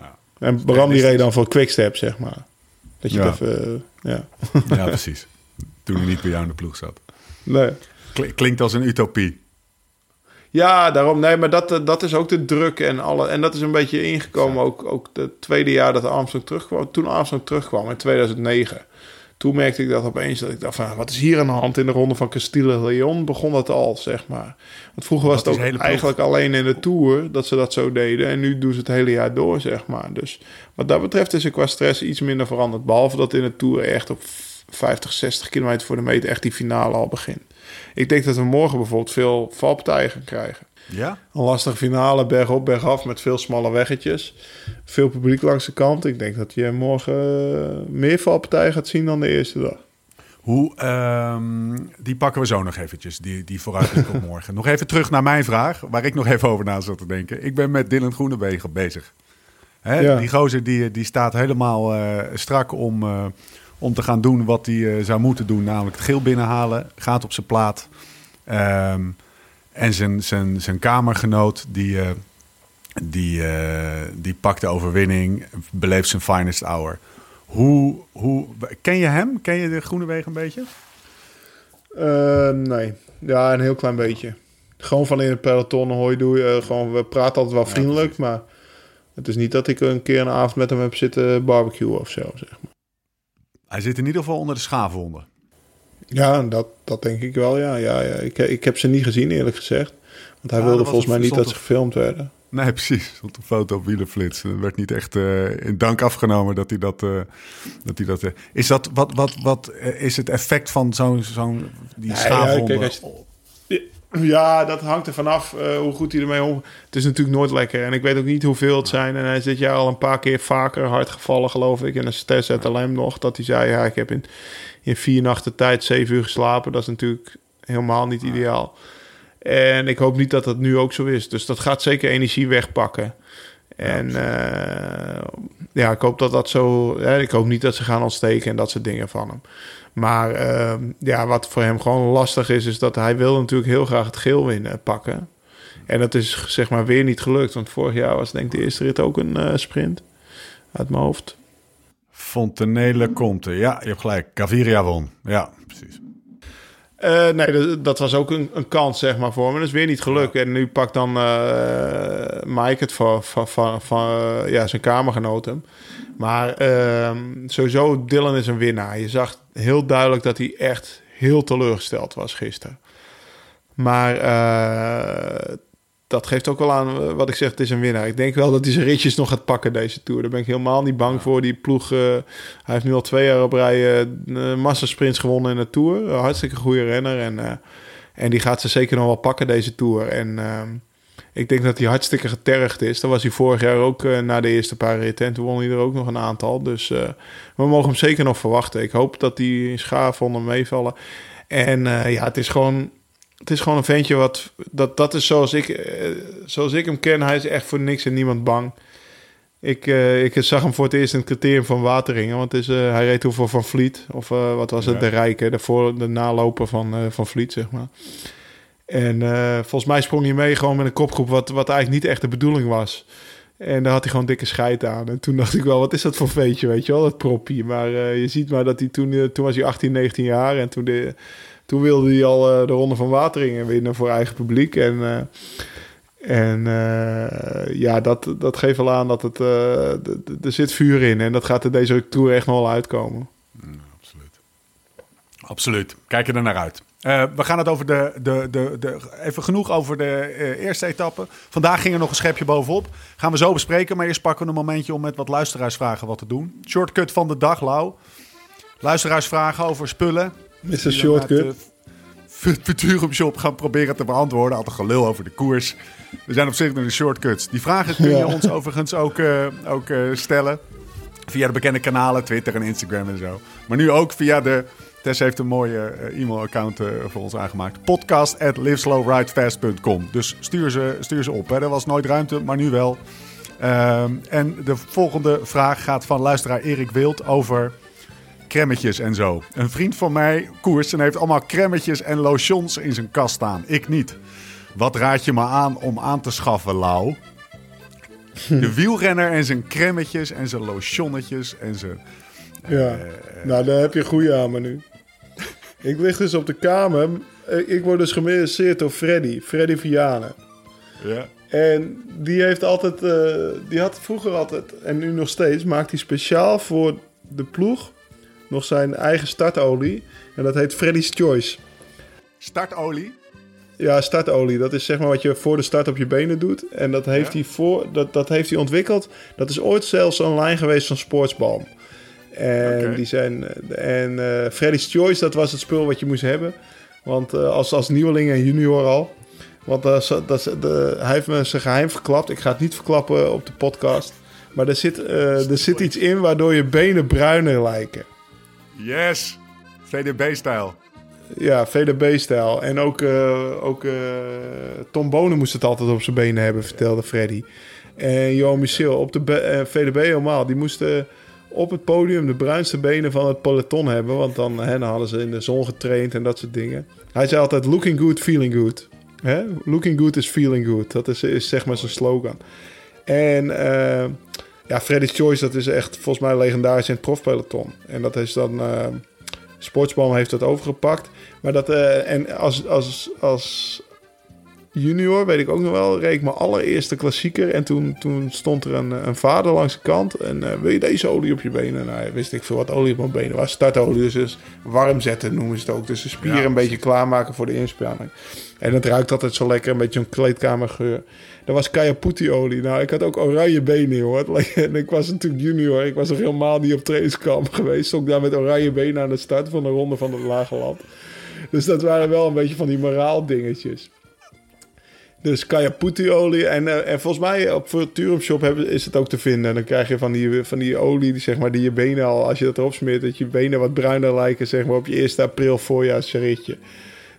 Ja. En Bram die reed dan voor Quickstep, zeg maar. Dat je ja. even... ja. ja, precies. Toen hij niet bij jou in de ploeg zat. Nee. Klinkt als een utopie. Ja, daarom. Nee, maar dat, eh, dat is ook de druk en alle. En dat is een beetje ingekomen ook, ook het tweede jaar dat Armstrong terugkwam. Toen Armstrong terugkwam in 2009. Toen merkte ik dat opeens dat ik dacht van... wat is hier aan de hand in de ronde van Castille Leon? Begon dat al, zeg maar. Want vroeger was Dat het ook eigenlijk alleen in de Tour... dat ze dat zo deden. En nu doen ze het hele jaar door, zeg maar. Dus wat dat betreft is er qua stress iets minder veranderd. Behalve dat in de Tour echt op 50, 60 kilometer voor de meter... echt die finale al begint. Ik denk dat we morgen bijvoorbeeld veel valpartijen gaan krijgen. Ja? Een lastige finale, bergop, bergaf, met veel smalle weggetjes. Veel publiek langs de kant. Ik denk dat je morgen eh, meer valpartijen gaat zien dan de eerste dag. Hoe, ehm, die pakken we zo nog eventjes, die, die vooruitblik op morgen. Nog even terug naar mijn vraag, waar ik nog even over na zat te denken. Ik ben met Dylan Groenewegen bezig. Hè, Ja. Die gozer die, die staat helemaal eh, strak om, eh, om te gaan doen wat hij zou moeten doen. Namelijk het geel binnenhalen, gaat op zijn plaat. Ehm, en zijn, zijn, zijn kamergenoot, die, eh, die, eh, die pakt de overwinning, beleeft zijn finest hour. Hoe, hoe, ken je hem? Ken je de Groenewegen een beetje? Eh, nee, ja, een heel klein beetje. Gewoon van in het peloton hoi doe je. gewoon, we praten altijd wel vriendelijk, maar het is niet dat ik een keer een avond met hem heb zitten barbecuen of zo. Zeg maar. Hij zit in ieder geval onder de schaafwonden. Ja, dat, dat denk ik wel, ja. ja, ja. Ik, ik heb ze niet gezien, eerlijk gezegd. Want hij Ja, wilde volgens mij niet dat ze gefilmd werden. Nee, precies. Stond een foto op wielenflits. Er werd niet echt eh, in dank afgenomen dat hij dat... eh, dat, hij dat eh, is dat wat, wat, wat is het effect van zo'n zo'n die Ja, ja, kijk, als Ja, dat hangt er vanaf eh hoe goed hij ermee om. Het is natuurlijk nooit lekker. En ik weet ook niet hoeveel het zijn. En hij is dit jaar al een paar keer vaker hard gevallen, geloof ik. En een Stes LM nog. Dat hij zei, ja, ik heb in, in vier nachten tijd zeven uur geslapen. Dat is natuurlijk helemaal niet ideaal. En ik hoop niet dat dat nu ook zo is. Dus dat gaat zeker energie wegpakken. En eh, ja, ik hoop dat dat zo... Hè, ik hoop niet dat ze gaan ontsteken en dat soort dingen van hem. Maar eh, ja, wat voor hem gewoon lastig is... is dat hij wil natuurlijk heel graag het geel winnen pakken. En dat is zeg maar weer niet gelukt. Want vorig jaar was denk ik de eerste rit ook een eh, sprint. Uit mijn hoofd. Fontenelle Conte. Ja, je hebt gelijk. Gaviria won. Ja, precies. Eh, nee, dat, dat was ook een, een kans, zeg maar, voor me. Dat is weer niet gelukt. En nu pakt dan eh Mike het van, van, van, van ja, zijn kamergenoot hem. Maar ehm, sowieso, Dylan is een winnaar. Je zag heel duidelijk dat hij echt heel teleurgesteld was gisteren. Maar eh, dat geeft ook wel aan eh, wat ik zeg, het is een winnaar. Ik denk wel dat hij zijn ritjes nog gaat pakken deze Tour. Daar ben ik helemaal niet bang voor. Die ploeg, eh, hij heeft nu al twee jaar op rij uh, massasprints gewonnen in de Tour. Een hartstikke goede renner. En, eh, en die gaat ze zeker nog wel pakken deze Tour. En ehm, ik denk dat hij hartstikke getergd is. Dat was hij vorig jaar ook eh, na de eerste paar ritten. En toen won hij er ook nog een aantal. Dus eh, we mogen hem zeker nog verwachten. Ik hoop dat die schaafwonden meevallen. En eh, ja, het is gewoon... Het is gewoon een ventje wat... Dat, dat is zoals ik, eh, zoals ik hem ken. Hij is echt voor niks en niemand bang. Ik, eh, ik zag hem voor het eerst in het criterium van Wateringen. Want het is, eh, hij reed toen voor Van Vliet. Of eh, wat was het? Ja. De Rijke. De, voor, de naloper van, eh, van Vliet, zeg maar. En eh, volgens mij sprong hij mee gewoon met een kopgroep... Wat, wat eigenlijk niet echt de bedoeling was. En daar had hij gewoon dikke scheid aan. En toen dacht ik wel, wat is dat voor veetje, weet je wel? Dat propie. Maar eh, je ziet maar dat hij toen... eh, toen was hij 18, 19 jaar. En toen, de, toen wilde hij al eh, de Ronde van Wateringen winnen voor eigen publiek. En... eh, en eh, ja, dat, dat geeft wel aan dat het, er zit vuur in. En dat gaat er deze Tour echt nog wel uitkomen. Absoluut. Absoluut. Kijk er naar uit. We gaan het over de, de, de, de. Even genoeg over de eerste etappe. Vandaag ging er nog een schepje bovenop. Gaan we zo bespreken. Maar eerst pakken we een momentje om met wat luisteraarsvragen wat te doen. Shortcut van de dag, Lau. Luisteraarsvragen over spullen. Mr. Fu- Futurum Shop gaan proberen te beantwoorden. Altijd gelul over de koers. We zijn op zich naar de shortcuts. Die vragen kun je Ja. ons overigens ook, eh, ook eh, stellen. Via de bekende kanalen, Twitter en Instagram en zo. Maar nu ook via de... Tess heeft een mooie eh, e-mailaccount voor ons aangemaakt. Podcast at liveslowridefast.com. Dus stuur ze, stuur ze op. Hè. Er was nooit ruimte, maar nu wel. Ehm, en de volgende vraag gaat van luisteraar Erik Wild over cremmetjes en zo. Een vriend van mij koers en heeft allemaal cremmetjes en lotions in zijn kast staan. Ik niet. Wat raad je me aan om aan te schaffen, Lau? De wielrenner en zijn cremmetjes en zijn lotionnetjes en zijn... Ja, nou daar heb je goede aan me nu. Ik lig dus op de kamer eh, ik word dus gemerenseerd door Freddy, Freddy Vianen. Ja. En die heeft altijd, eh, die had vroeger altijd, en nu nog steeds, maakt hij speciaal voor de ploeg nog zijn eigen startolie. En dat heet Freddy's Choice. Startolie. Ja, startolie. Dat is zeg maar wat je voor de start op je benen doet. En dat heeft, Ja. hij, voor, dat, dat heeft hij ontwikkeld. Dat is ooit zelfs lijn geweest van Sportsbalm. En, die zijn, en eh, Freddy's Choice, dat was het spul wat je moest hebben. Want eh, als, als nieuweling en junior al. Want is- dat, de, hij heeft me zijn geheim verklapt. Ik ga het niet verklappen op de podcast. Maar er zit, er zit iets in waardoor je benen bruiner lijken. Yes. VDB-stijl. Ja, VDB-stijl. En ook, eh, ook eh, Tom Bonen moest het altijd op zijn benen hebben, vertelde Freddy. En Johan Michel op de eh, VDB helemaal. Die moesten op het podium de bruinste benen van het peloton hebben. Want dan, hè, dan hadden ze in de zon getraind en dat soort dingen. Hij zei altijd looking good, feeling good. Hè? Looking good is feeling good. Dat is, is zeg maar zijn slogan. En ja, Freddy's Choice, dat is echt volgens mij legendarisch in het profpeloton. En dat is dan... Sportsbalm heeft dat overgepakt. Maar dat, eh, en als, als, als junior, weet ik ook nog wel, reed ik mijn allereerste klassieker. En toen, toen stond er een, een vader langs de kant. En eh, wil je deze olie op je benen? Nou, wist ik veel wat olie op mijn benen was. Startolie, dus, dus warm zetten noemen ze het ook. Dus de spieren Ja. een beetje klaarmaken voor de inspanning. En het ruikt altijd zo lekker, een beetje een kleedkamergeur. Dat was Kayaputi-olie. Nou, ik had ook oranje benen, hoor. En ik was natuurlijk junior. Ik was nog helemaal niet op trainingskamp geweest. Stond daar met oranje benen aan de start van de ronde van het Lage Land. Dus dat waren wel een beetje van die moraal dingetjes. Dus Kayaputi-olie. En, eh, en volgens mij op Futurum Shop is het ook te vinden. Dan krijg je van die, van die olie, zeg maar, die je benen al, als je dat erop smeert, dat je benen wat bruiner lijken, zeg maar, op je 1 april voorjaarsritje.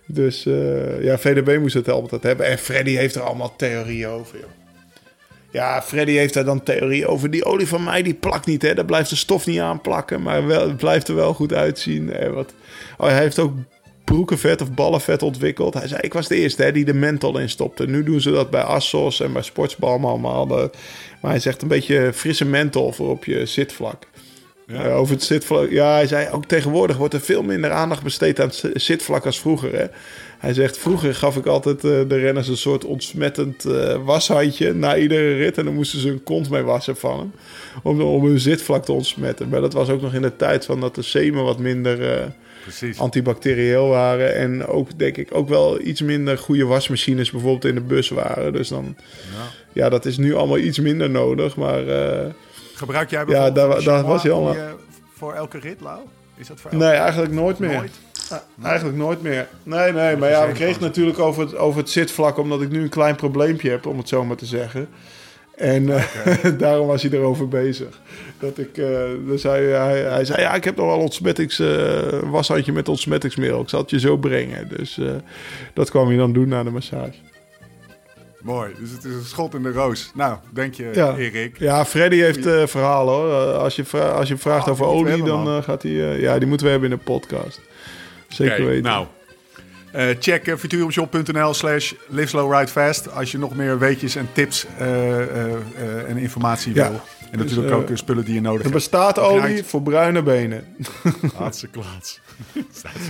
Dus eh, ja, VDB moest het altijd hebben. En Freddy heeft er allemaal theorieën over. Ja, Freddy heeft daar dan theorie over. Die olie van mij, die plakt niet, hè. Daar blijft de stof niet aan plakken. Maar wel, het blijft er wel goed uitzien. En wat... oh, hij heeft ook broekenvet of ballenvet ontwikkeld. Hij zei, ik was de eerste hè, die de menthol in stopte. Nu doen ze dat bij Assos en bij Sportsbalm allemaal. De- Maar hij zegt een beetje frisse menthol voor op je zitvlak. Ja. Over het zitvlak. Ja, hij zei ook tegenwoordig wordt er veel minder aandacht besteed aan het zi- zitvlak als vroeger. Hè? Hij zegt, vroeger gaf ik altijd eh, de renners een soort ontsmettend eh, washandje na iedere rit. En dan moesten ze hun kont mee wassen van hem. Om, om hun zitvlak te ontsmetten. Maar dat was ook nog in de tijd van dat de semen wat minder eh, antibacterieel waren. En ook, denk ik, ook wel iets minder goede wasmachines bijvoorbeeld in de bus waren. Dus dan, Ja. ja, dat is nu allemaal iets minder nodig. Maar Gebruik jij Ja, bijvoorbeeld daar- daar was hij al om aan. je- voor elke rit, Lau? Is dat voor elke nee, eigenlijk nooit meer. Nooit? Ah, Eigenlijk nooit meer. Nee, nee, maar ja, we kregen natuurlijk over het, over het zitvlak, omdat ik nu een klein probleempje heb, om het zo maar te zeggen. En eh, daarom was hij erover bezig. Dat ik, eh, dus hij, hij, hij zei, ja, ik heb nog wel ontsmettings, eh, een washandje met ontsmettingsmiddel. Ik zal het je zo brengen. Dus eh, dat kwam hij dan doen na de massage. Mooi, dus het is een schot in de roos. Nou, denk je, Ja. Erik? Ja, Freddy heeft eh verhalen hoor. Eh, als, je vra- als je vraagt Oh, over olie, hebben, dan eh, gaat hij... ja, die moeten we hebben in de podcast. Zeker weten. Nou, check uh, futurumshop.nl slash live slow ride fast als je nog meer weetjes en tips en informatie Ja. wil. En natuurlijk eh, ook eh, spullen die je nodig Er hebt. bestaat Gebruik- olie voor bruine benen. Hartstikke klaats.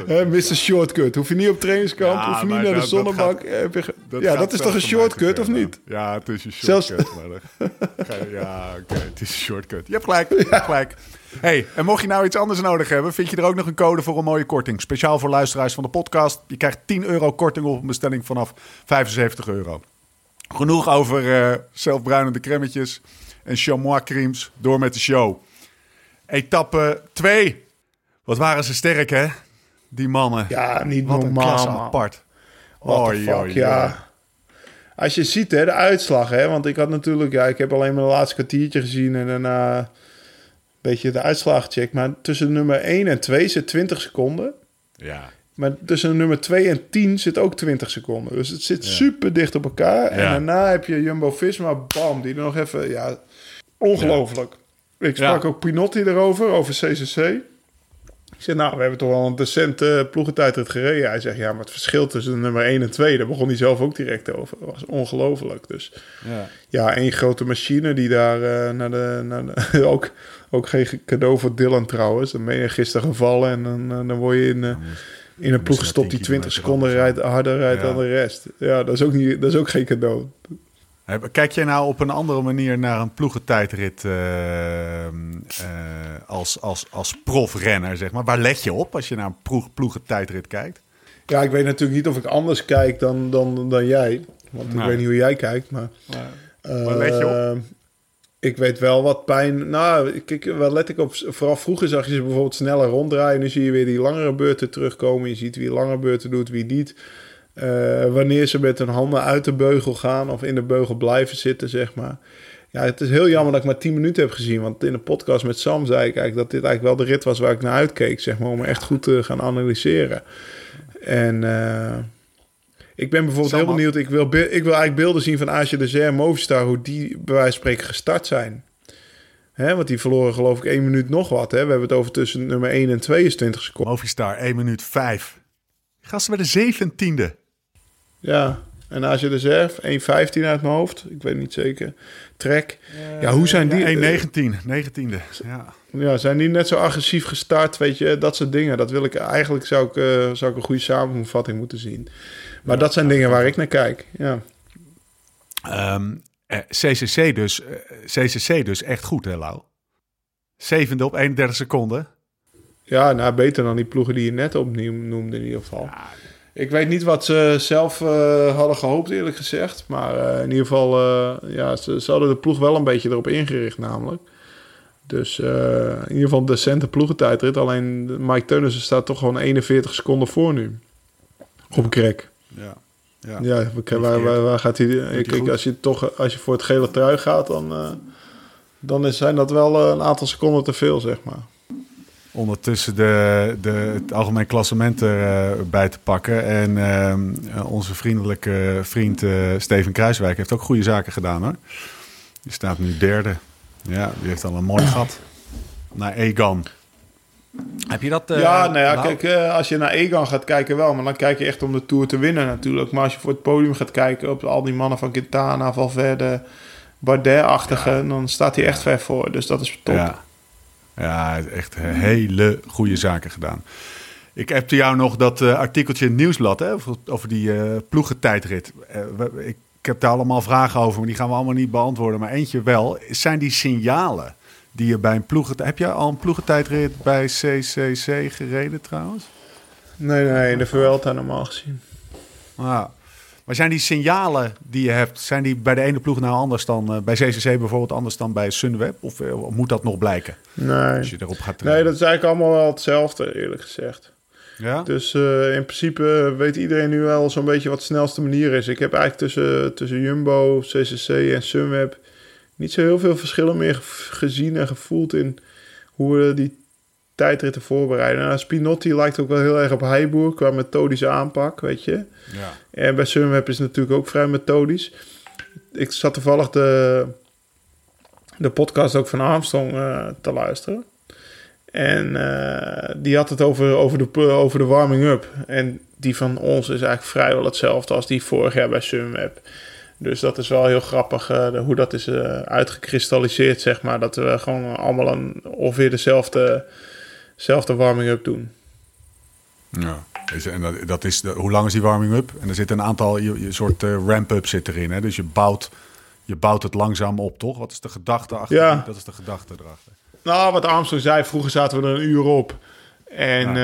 Mr. Shortcut. Hoef je niet op trainingskamp, Ja, hoef je niet naar de dat- dat zonnebank. je ja, dat is toch een shortcut, of niet? Ja, het is een Zelfs- shortcut. je- ja, oké, het is een shortcut. Je hebt gelijk, je hebt gelijk. Hey, en mocht je nou iets anders nodig hebben, vind je er ook nog een code voor een mooie korting. Speciaal voor luisteraars van de podcast. Je krijgt 10 euro korting op een bestelling vanaf 75 euro. Genoeg over eh zelfbruinende cremmetjes en chamois creams. Door met de show. Etappe 2. Wat waren ze sterk, hè? Die mannen. Ja, niet Wat een normaal, klasse apart. What the Oei, fuck, oei, ja. Als je ziet, hè, de uitslag, hè. Want ik had natuurlijk... Ja, ik heb alleen maar de laatste kwartiertje gezien en daarna... een beetje de uitslag gecheckt. Maar tussen nummer 1 en 2 zit 20 seconden. Ja. Maar tussen nummer 2 en 10 zit ook 20 seconden. Dus het zit super dicht op elkaar. En Ja. daarna heb je Jumbo-Visma, bam, die nog even... Ja, ongelooflijk. Ik sprak ook Pinotti erover, over CCC. Ik zei, nou, we hebben toch wel een decente ploegentijdrit gereden. Hij zegt, ja, maar het verschil tussen nummer 1 en 2... daar begon hij zelf ook direct over. Dat was ongelooflijk. Dus ja. ja, één grote machine die daar eh, naar de... Naar de ook, ook geen cadeau voor Dylan trouwens. Dan ben je gisteren gevallen en dan, eh, dan word je in... eh, in een ploegstop die 20 seconden rijdt, harder rijdt Ja. dan de rest. Ja, dat is ook, niet, dat is ook geen cadeau. Kijk jij nou op een andere manier naar een ploegentijdrit eh, eh, als, als, als profrenner, zeg maar? Waar let je op als je naar een ploeg, ploegentijdrit kijkt? Ja, ik weet natuurlijk niet of ik anders kijk dan, dan, dan jij. Want ik weet niet hoe jij kijkt, maar... Waar let je op? Ik weet wel wat pijn... Nou, kijk, let ik op? Vooral vroeger zag je ze bijvoorbeeld sneller ronddraaien. Nu zie je weer die langere beurten terugkomen. Je ziet wie langere beurten doet, wie niet. Eh, wanneer ze met hun handen uit de beugel gaan of in de beugel blijven zitten, zeg maar. Ja, het is heel jammer dat ik maar 10 minuten heb gezien. Want in de podcast met Sam zei ik eigenlijk dat dit eigenlijk wel de rit was waar ik naar uitkeek, zeg maar. Om echt goed te gaan analyseren. En eh, ik ben bijvoorbeeld Sam heel benieuwd. Ik wil, ik wil eigenlijk beelden zien van Aasje de Zer en Movistar. Hoe die bij wijze van spreken gestart zijn. Hè, want die verloren geloof ik 1 minuut nog wat. Hè? We hebben het over tussen nummer 1 en 22 seconden. Movistar, 1 minuut 5. Gasten bij de 17e. Ja, en Aasje de Zer, 1.15 uit mijn hoofd. Ik weet niet zeker. Trek. Ja, hoe zijn die... 1.19, 19e. Ja. Ja, zijn die net zo agressief gestart? Weet je, dat soort dingen. Dat wil ik eigenlijk zou ik, eh, zou ik een goede samenvatting moeten zien. Maar dat zijn dingen waar ik naar kijk. Ja. Ehm, eh, CCC, dus, eh, CCC dus echt goed, hè, Lau? Zevende op 31 seconden. ja, nou beter dan die ploegen die je net opnieuw noemde in ieder geval. Ik weet niet wat ze zelf eh, hadden gehoopt, eerlijk gezegd. Maar eh, in ieder geval, eh, ja, ze, ze hadden de ploeg wel een beetje erop ingericht namelijk. Dus eh, in ieder geval een decente ploegentijdrit. Alleen Mike Teunissen staat toch gewoon 41 seconden voor nu. Op Greg. Ja. ja. Ja, waar, waar, waar gaat hij? Kijk, goed? als je toch als je voor het gele trui gaat, dan, eh, dan is, zijn dat wel eh, een aantal seconden te veel, zeg maar. Ondertussen de, de, het algemeen klassement erbij te pakken. En ehm, eh, onze vriendelijke vriend eh, Steven Kruiswijk heeft ook goede zaken gedaan hoor. Die staat nu derde. Ja, die heeft al een mooi gat. Naar Egan. Heb je dat? eh, ja, nou ja, kijk, eh, als je naar Egan gaat kijken wel, maar dan kijk je echt om de Tour te winnen natuurlijk. Maar als je voor het podium gaat kijken op al die mannen van Quintana, Valverde, Bardet-achtige, dan staat hij echt ver voor. Dus dat is top. Ja. ja, echt hele goede zaken gedaan. Ik heb jou nog dat eh, artikeltje in het nieuwsblad hè, over, over die eh ploegentijdrit. Ik heb daar allemaal vragen over, maar die gaan we allemaal niet beantwoorden. Maar eentje wel. Zijn die signalen die je bij een ploegen... Heb jij al een ploegentijdrit bij CCC gereden trouwens? Nee, nee, in de Vuelta normaal gezien. Ah. Maar zijn die signalen die je hebt, zijn die bij de ene ploeg nou anders dan... eh, bij CCC bijvoorbeeld anders dan bij Sunweb? Of eh, moet dat nog blijken Nee. als je erop gaat nee, trainen? dat is eigenlijk allemaal wel hetzelfde, eerlijk gezegd. Ja? Dus eh, in principe weet iedereen nu wel zo'n beetje wat de snelste manier is. Ik heb eigenlijk tussen, tussen Jumbo, CCC en Sunweb niet zo heel veel verschillen meer ge- gezien en gevoeld in hoe we die tijdritten voorbereiden. Nou, Spinotti lijkt ook wel heel erg op Heiboer qua methodische aanpak, weet je. ja. En bij Sunweb is het natuurlijk ook vrij methodisch. Ik zat toevallig de, de podcast ook van Armstrong eh, te luisteren. En eh, die had het over, over, de, over de warming-up. En die van ons is eigenlijk vrijwel hetzelfde als die vorig jaar bij Sunweb. Dus dat is wel heel grappig eh, hoe dat is eh, uitgekristalliseerd, zeg maar. Dat we gewoon allemaal een, ongeveer dezelfde, dezelfde warming-up doen. Ja. En dat, dat is de, hoe lang is die warming-up? En er zit een aantal je, je soort eh, ramp-up zit erin. Hè? Dus je bouwt, je bouwt het langzaam op, toch? Wat is de gedachte achter? Ja. Dat is de gedachte erachter. Nou, wat Armstrong zei, vroeger zaten we er een uur op. En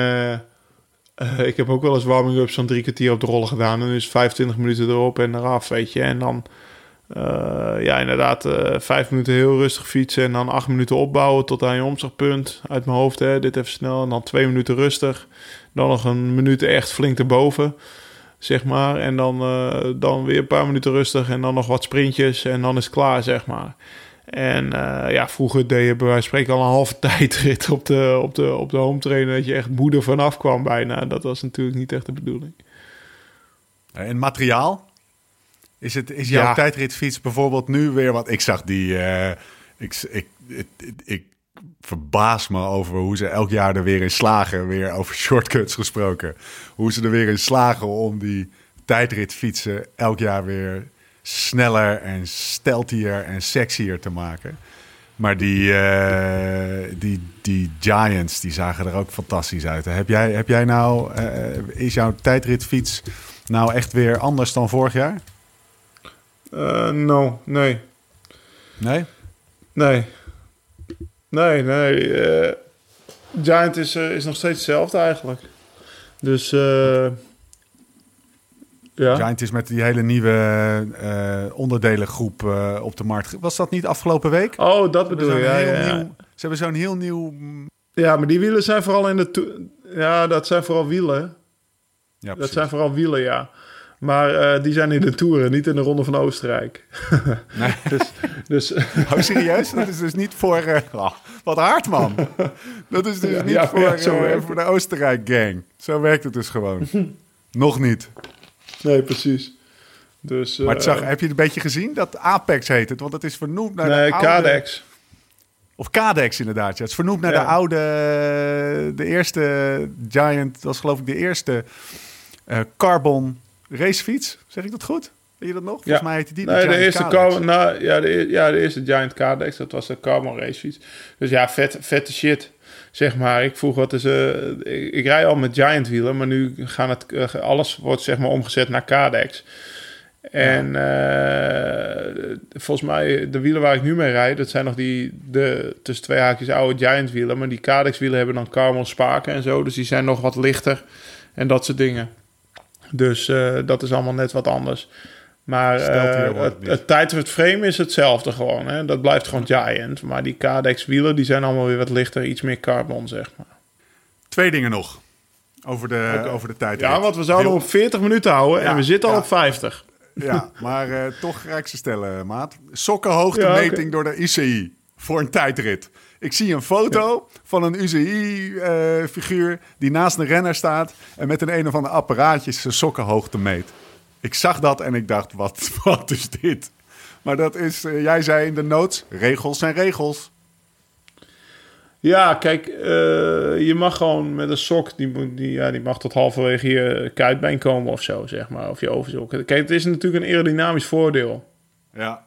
eh, ik heb ook wel eens warming-up zo'n drie kwartier op de rollen gedaan. En dus 25 minuten erop en eraf, weet je. En dan, eh, ja, inderdaad, eh, vijf minuten heel rustig fietsen. En dan acht minuten opbouwen tot aan je omslagpunt. Uit mijn hoofd, hè, dit even snel. En dan twee minuten rustig. Dan nog een minuut echt flink erboven, zeg maar. En dan, dan weer een paar minuten rustig. En dan nog wat sprintjes. En dan is het klaar, zeg maar. En eh, ja, vroeger deed je bij wijze van spreken al een halve tijdrit op de, op de, op de home trainer. Dat je echt moeder vanaf kwam bijna. Dat was natuurlijk niet echt de bedoeling. Eh, En materiaal? Is, het, is jouw Ja. tijdritfiets bijvoorbeeld nu weer... Want ik zag die... eh, ik, ik, ik, ik verbaas me over hoe ze elk jaar er weer in slagen. Weer over shortcuts gesproken. Hoe ze er weer in slagen om die tijdritfietsen elk jaar weer sneller en steltier en sexier te maken. Maar die, eh, die, die Giants, die zagen er ook fantastisch uit. Heb jij, heb jij nou, eh, is jouw tijdritfiets nou echt weer anders dan vorig jaar? Eh, no, nee. Nee? Nee. Nee, nee. Giant is, is nog steeds hetzelfde eigenlijk. Dus, eh ja. Giant is met die hele nieuwe eh, onderdelengroep eh, op de markt. Was dat niet afgelopen week? Oh, dat bedoel je. Ja, ja. nieuw- Ze hebben zo'n heel nieuw... ja, maar die wielen zijn vooral in de... to- Ja, dat zijn vooral wielen. Ja, Dat zijn vooral wielen, ja. Maar eh, die zijn in de Toeren, niet in de Ronde van Oostenrijk. Nee. dus, dus Oh, serieus? Dat is dus niet voor... oh, wat hard, man. Dat is dus Ja, niet ja, voor, ja, voor de Oostenrijk-gang. Zo werkt het dus gewoon. Nog niet. Nee, precies. Dus, Maar het zag, eh, heb je het een beetje gezien? Dat Apex heet het, want het is vernoemd naar nee, de oude... Of Cadex inderdaad. Ja. Het is vernoemd naar Ja. de oude... De eerste Giant, dat was geloof ik de eerste eh, carbon racefiets. Zeg ik dat goed? Weet je dat nog? Volgens mij heette die Nee, de eerste, carbon, nou, ja, de, e- ja, de eerste Giant Cadex, dat was de carbon racefiets. Dus ja, vet, vette shit, zeg maar. Ik vroeg wat is... eh ik, ik rij al met Giant wielen, maar nu gaan het... eh, alles wordt zeg maar omgezet naar Cadex. En eh, volgens mij, de wielen waar ik nu mee rijd, dat zijn nog die, de tussen twee haakjes oude Giant wielen. Maar die Cadex wielen hebben dan carbon spaken en zo, dus die zijn nog wat lichter en dat soort dingen. Dus eh, dat is allemaal net wat anders. Maar eh, het het, niet. het tijdrit frame is hetzelfde gewoon. Hè? Dat blijft gewoon Giant. Maar die Cadex wielen, die zijn allemaal weer wat lichter. Iets meer carbon, zeg maar. Twee dingen nog. Over de, over de tijd. Ja, want we zouden Heel- op 40 minuten houden Ja, en we zitten al op 50. Ja, maar eh, toch ga ik ze stellen, maat. Sokkenhoogtemeting Ja, door de UCI voor een tijdrit. Ik zie een foto van een UCI-figuur die naast een renner staat... en met een een of ander apparaatje zijn sokkenhoogte meet. Ik zag dat en ik dacht, wat, wat is dit? Maar dat is, eh, jij zei in de notes, regels zijn regels. Ja, kijk, eh, je mag gewoon met een sok, die, moet- die, ja, die mag tot halverwege je kuitbeen komen of zo, zeg maar. Of je overzok. Kijk, het is natuurlijk een aerodynamisch voordeel. Ja,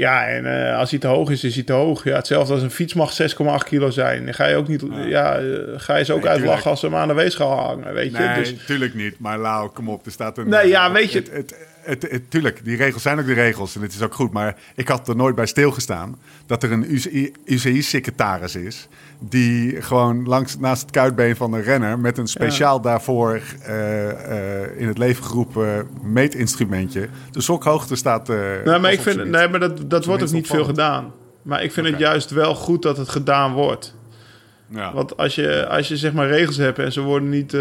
Ja, en eh, als hij te hoog is, is hij te hoog. Ja, hetzelfde als een fiets mag 6,8 kilo zijn. Dan ga je ook niet, ja, eh, ga je ze ook Nee, uitlachen als ze hem aan de weegschaal hangen, weet je. nee, Dus, tuurlijk niet. Maar Lau, kom op, er staat een... Nee, ja, weet je- Het, het, het, het- tuurlijk, die regels zijn ook de regels en het is ook goed. Maar ik had er nooit bij stilgestaan dat er een UCI-secretaris is... die gewoon langs, naast het kuitbeen van een renner... met een speciaal daarvoor eh, eh, in het leven geroepen meetinstrumentje... de sokhoogte staat... eh, nee, maar ik vind, nee, maar dat, dat wordt ook niet veel gedaan. Maar ik vind het juist wel goed dat het gedaan wordt. Ja. Want als je, als je zeg maar regels hebt en ze worden niet...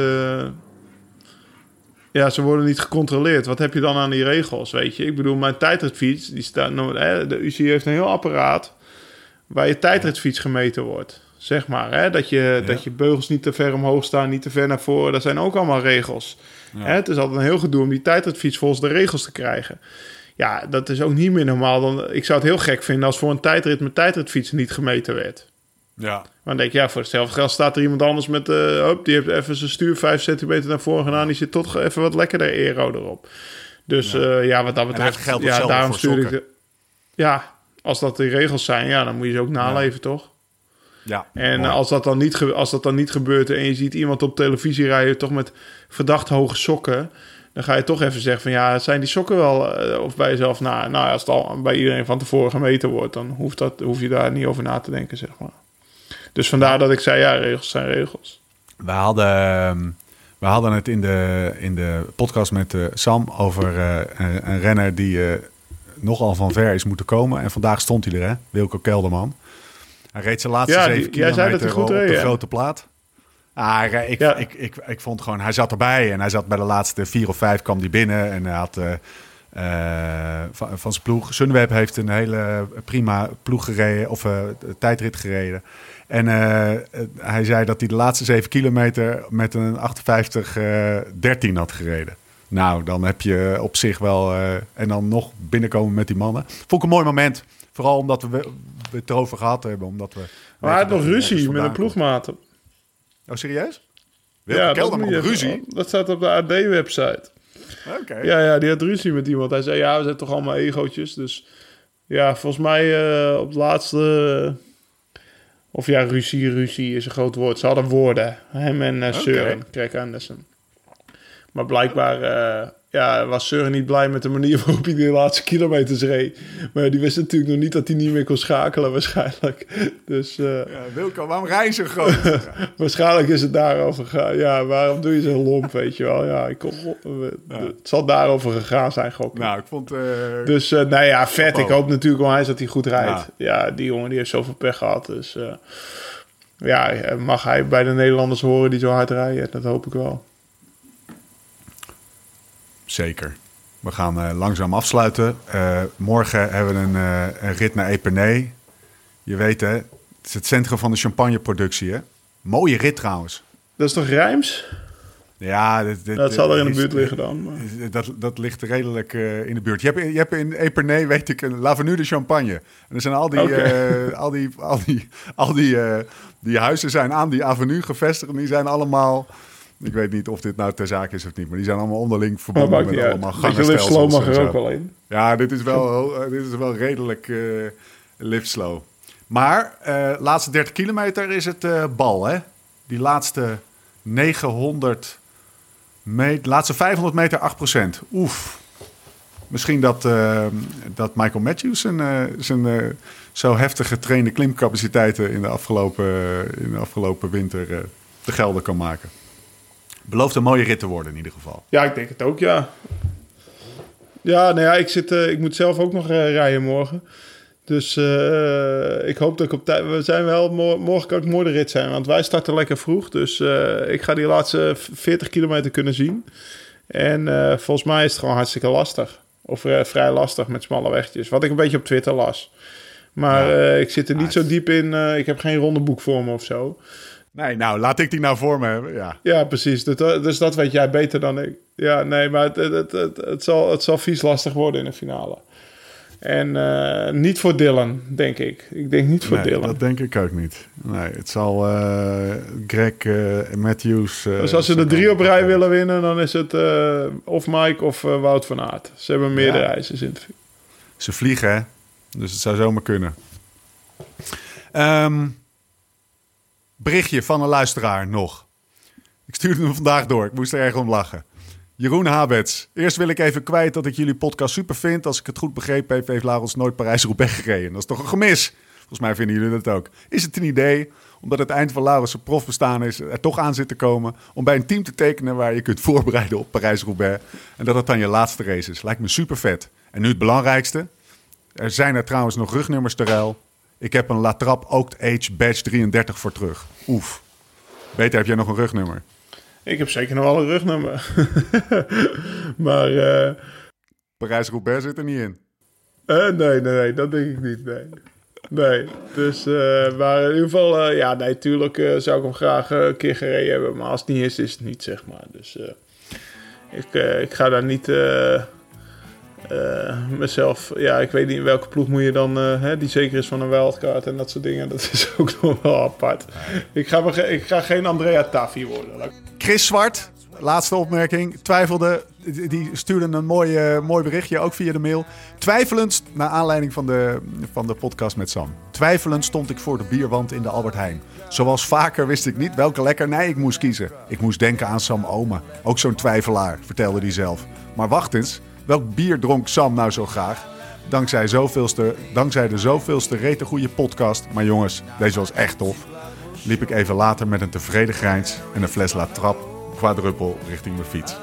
ja, ze worden niet gecontroleerd. Wat heb je dan aan die regels, weet je? Ik bedoel, mijn tijdritfiets, die staat... de UCI heeft een heel apparaat... waar je tijdritfiets gemeten wordt. Zeg maar, hè? Dat, je, dat je beugels niet te ver omhoog staan, niet te ver naar voren. Dat zijn ook allemaal regels. Hè? Het is altijd een heel gedoe om die tijdritfiets volgens de regels te krijgen. Ja, dat is ook niet meer normaal. Dan, ik zou het heel gek vinden als voor een tijdrit met tijdritfietsen niet gemeten werd. Ja. Maar dan denk je, ja, voor hetzelfde geld staat er iemand anders met... eh hop, die heeft even zijn stuur 5 centimeter naar voren gedaan. Die zit toch even wat lekkerder aero erop. Dus ja, ja wat dat betreft... geldt ja, daarom voor stuur ik... De, ja, als dat de regels zijn, ja, dan moet je ze ook naleven, toch? ja. En Mooi. als dat, dan niet als dat dan niet gebeurt en je ziet iemand op televisie rijden... toch met verdacht hoge sokken... dan ga je toch even zeggen van... ja, zijn die sokken wel... eh, of bij jezelf, nou, nou als het al bij iedereen van tevoren gemeten wordt... dan hoeft, dat, hoef je daar niet over na te denken, zeg maar. Dus vandaar dat ik zei, ja, regels zijn regels. We hadden, ehm, we hadden het in de, in de podcast met eh, Sam over eh, een, een renner die eh, nogal van ver is moeten komen. En vandaag stond hij er, hè? Wilco Kelderman. Hij reed zijn laatste Ja, zeven die- jij zei dat kilometer hij goed op reed, de ja. grote plaat. Ah, ik, Ja. ik, ik, ik vond gewoon, hij zat erbij en hij zat bij de laatste vier of vijf kwam hij binnen en hij had van, van zijn ploeg. Sunweb heeft een hele prima ploeg gereden of tijdrit gereden. En eh, hij zei dat hij de laatste zeven kilometer met een 58 eh 13 had gereden. Nou, dan heb je op zich wel. eh, en dan nog binnenkomen met die mannen. Vond ik een mooi moment. Vooral omdat we, we het erover gehad hebben. Omdat we Maar hij had nog dat ruzie met een komt. Oh, serieus? Wilke Ja, dat, Kelderman je even- ruzie? dat staat op de AD-website. Oké. Ja, ja, die had ruzie met iemand. Hij zei, ja, we zijn toch allemaal egootjes. Dus Ja, volgens mij op het laatste... of ja, ruzie, ruzie is een groot woord. Ze hadden woorden. Hem en eh Søren, Craig Anderson. Maar blijkbaar eh, ja, was Søren niet blij met de manier waarop hij de laatste kilometers reed. Maar die wist natuurlijk nog niet dat hij niet meer kon schakelen waarschijnlijk. Dus eh, Ja, Wilco, waarom reizen groot? waarschijnlijk is het daarover gegaan. Ja, waarom doe je zo'n lomp, weet je wel? Ja, ik kon, het zal daarover gegaan zijn, gok nou, ik vond... eh, Dus eh, nou ja, vet. Ik hoop natuurlijk onwijs dat hij goed rijdt. Ja. Ja, die jongen die heeft zoveel pech gehad. Dus ja, mag hij bij de Nederlanders horen die zo hard rijden? Dat hoop ik wel. Zeker. We gaan eh, langzaam afsluiten. Eh, morgen hebben we een, eh, een rit naar Epernay. Je weet hè, het is het centrum van de champagneproductie hè. Mooie rit trouwens. Dat is toch Rijms? Ja, dit, dit- Dat zal er in de is- buurt liggen dan. maar- Dat, dat ligt redelijk in de buurt. Je hebt, in- je hebt in Epernay, weet ik, een L'Avenue de Champagne. En er zijn al die, al die, al die, al die, die huizen zijn aan die avenue gevestigd. En die zijn allemaal, ik weet niet of dit nou ter zake is of niet, maar die zijn allemaal onderling verbonden met allemaal gangenstelsels mag er ook wel in. Ja, dit is wel, eh, dit is wel redelijk eh live slow. Maar eh laatste 30 kilometer is het bal, hè? Die laatste 900 meter, laatste 500 meter 8% Oef. Misschien dat, dat Michael Matthews zijn, zijn zo heftig getrainde klimcapaciteiten in de afgelopen, in de afgelopen winter te gelden kan maken. Belooft een mooie rit te worden in ieder geval. Ja, ik denk het ook, ja. Ja, nou ja, ik, zit, eh, ik moet zelf ook nog eh, rijden morgen. Dus eh, ik hoop dat ik op tijd... We zijn wel... mo- Morgen kan ik mooi de rit zijn, want wij starten lekker vroeg. Dus ik ga die laatste 40 kilometer kunnen zien. En volgens mij is het gewoon hartstikke lastig. Of vrij lastig met smalle wegjes. Wat ik een beetje op Twitter las. Maar Ja. ik zit er niet zo diep in. ik heb geen ronde boek voor me of zo. Nee, nou, laat ik die nou voor me hebben. Ja, Ja, precies. Dus dat, weet jij beter dan ik. Ja, nee, maar het, het, het, zal, het zal vies lastig worden in de finale. En eh, niet voor Dylan, denk ik. Ik denk niet voor nee, Dylan. dat denk ik ook niet. Nee, het zal eh, Greg eh, Matthews... dus als ze de drie op rij willen winnen, dan is het of Mike of Wout van Aert. Ze hebben meerdere Ja. eisen in Ze vliegen, hè? Dus het zou zomaar kunnen. Ehm, berichtje van een luisteraar nog. Ik stuurde hem vandaag door. Ik moest er erg om lachen. Jeroen Habets. Eerst wil ik even kwijt dat ik jullie podcast super vind. Als ik het goed begrepen heb, heeft Laurens nooit Parijs-Roubaix gereden. Dat is toch een gemis? Volgens mij vinden jullie dat ook. Is het een idee, omdat het eind van Laurens' profbestaan is, er toch aan zit te komen... om bij een team te tekenen waar je kunt voorbereiden op Parijs-Roubaix... en dat het dan je laatste race is? Lijkt me super vet. En nu het belangrijkste. Er zijn er trouwens nog rugnummers te ruil. Ik heb een Latrap Oaked Age Badge 33 voor terug. Oef. Beter heb jij nog een rugnummer. Ik heb zeker nog wel een rugnummer. maar eh, Parijs-Roubaix zit er niet in. eh, nee, nee, nee, dat denk ik niet. Nee. Nee, dus, eh, maar in ieder geval, ja, nee, tuurlijk eh, zou ik hem graag een keer gereden hebben. Maar als het niet is, is het niet, zeg maar. Dus ik, ik ga daar niet eh, mezelf... Ja, ik weet niet in welke ploeg moet je dan... eh, hè, die zeker is van een wildcard en dat soort dingen. Dat is ook nog wel apart. Ik ga, me ik ga geen Andrea Taffi worden. Chris Zwart, laatste opmerking. Twijfelde, die- die stuurde een mooi, eh, mooi berichtje, ook via de mail. Twijfelend, naar aanleiding van de, van de podcast met Sam. Twijfelend stond ik voor de bierwand in de Albert Heijn. Zoals vaker wist ik niet welke lekkernij ik moest kiezen. Ik moest denken aan Sam Oma. Ook zo'n twijfelaar, vertelde hij zelf. Maar wacht eens, welk bier dronk Sam nou zo graag? Dankzij, zoveelste, dankzij de zoveelste rete goede podcast. Maar jongens, deze was echt tof. Liep ik even later met een tevreden grijns en een fles La Trap quadruppel richting mijn fiets.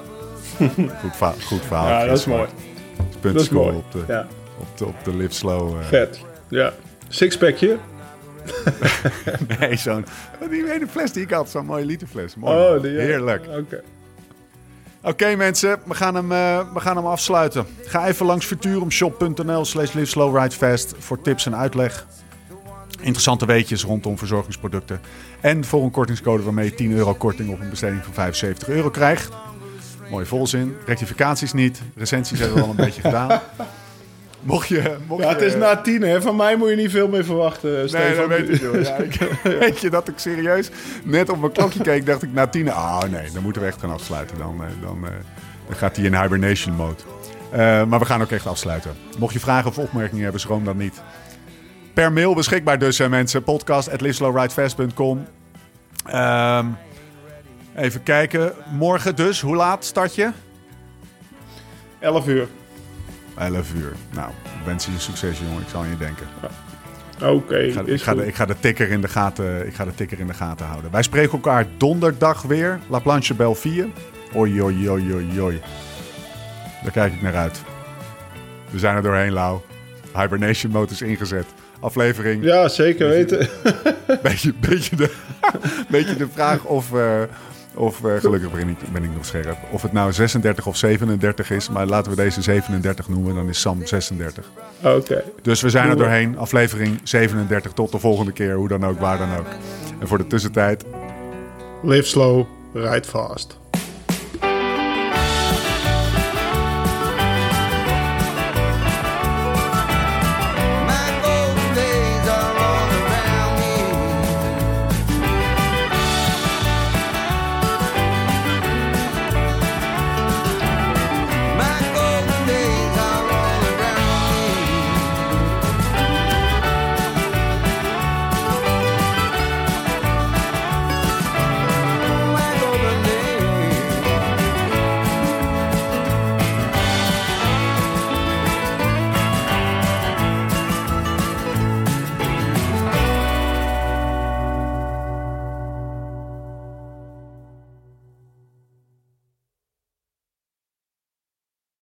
Goed, va- goed verhaal. Ja, dat is mooi. Punt Dat is mooi. op de, Ja, op de, op de live slow. eh. vet. Ja. Sixpackje. Nee, zo'n... Die ene fles die ik had, zo'n mooie literfles. Mooi. Oh, die, ja. Heerlijk. Oké. Oké mensen, we gaan, hem, eh, we gaan hem afsluiten. Ga even langs futurumshop.nl slash live slow ride fast voor tips en uitleg. Interessante weetjes rondom verzorgingsproducten. En voor een kortingscode waarmee je 10 euro korting op een besteding van 75 euro krijgt. Mooie volzin. Rectificaties niet. Recensies hebben we al een beetje gedaan. Mocht je... Mocht Ja, het is na tien, hè. Van mij moet je niet veel meer verwachten, Nee, dat weet ik wel. Ja, ik, weet je dat ik serieus net op mijn klokje keek, dacht ik na tien. Ah nee, dan moeten we echt gaan afsluiten. Dan, eh, dan, eh, dan gaat hij in hibernation mode. Eh, maar we gaan ook echt afsluiten. Mocht je vragen of opmerkingen hebben, schroom dan niet. Per mail beschikbaar dus, hè, mensen. Podcast at liveslowridefast.com. Ehm, even kijken. Morgen dus. Hoe laat start je? 11 uur. 11 uur. Nou, wens je succes, jongen. Ik zal aan je denken. Oké, Ik ga, ik, ga de, goed. ik, ga de ticker in de gaten, ik ga de ticker in de gaten houden. Wij spreken elkaar donderdag weer. La Planche oei, oei, oei, oei. Daar kijk ik naar uit. We zijn er doorheen, Lau. Hibernation mode is ingezet. Aflevering. Ja, zeker weten. Beetje, beetje, de, beetje de vraag of... eh, of eh, gelukkig ben ik, ben ik nog scherp. Of het nou 36 of 37 is. Maar laten we deze 37 noemen. Dan is Sam 36. Oké. Dus we zijn er doorheen. Aflevering 37. Tot de volgende keer. Hoe dan ook, waar dan ook. En voor de tussentijd. Live slow, ride fast.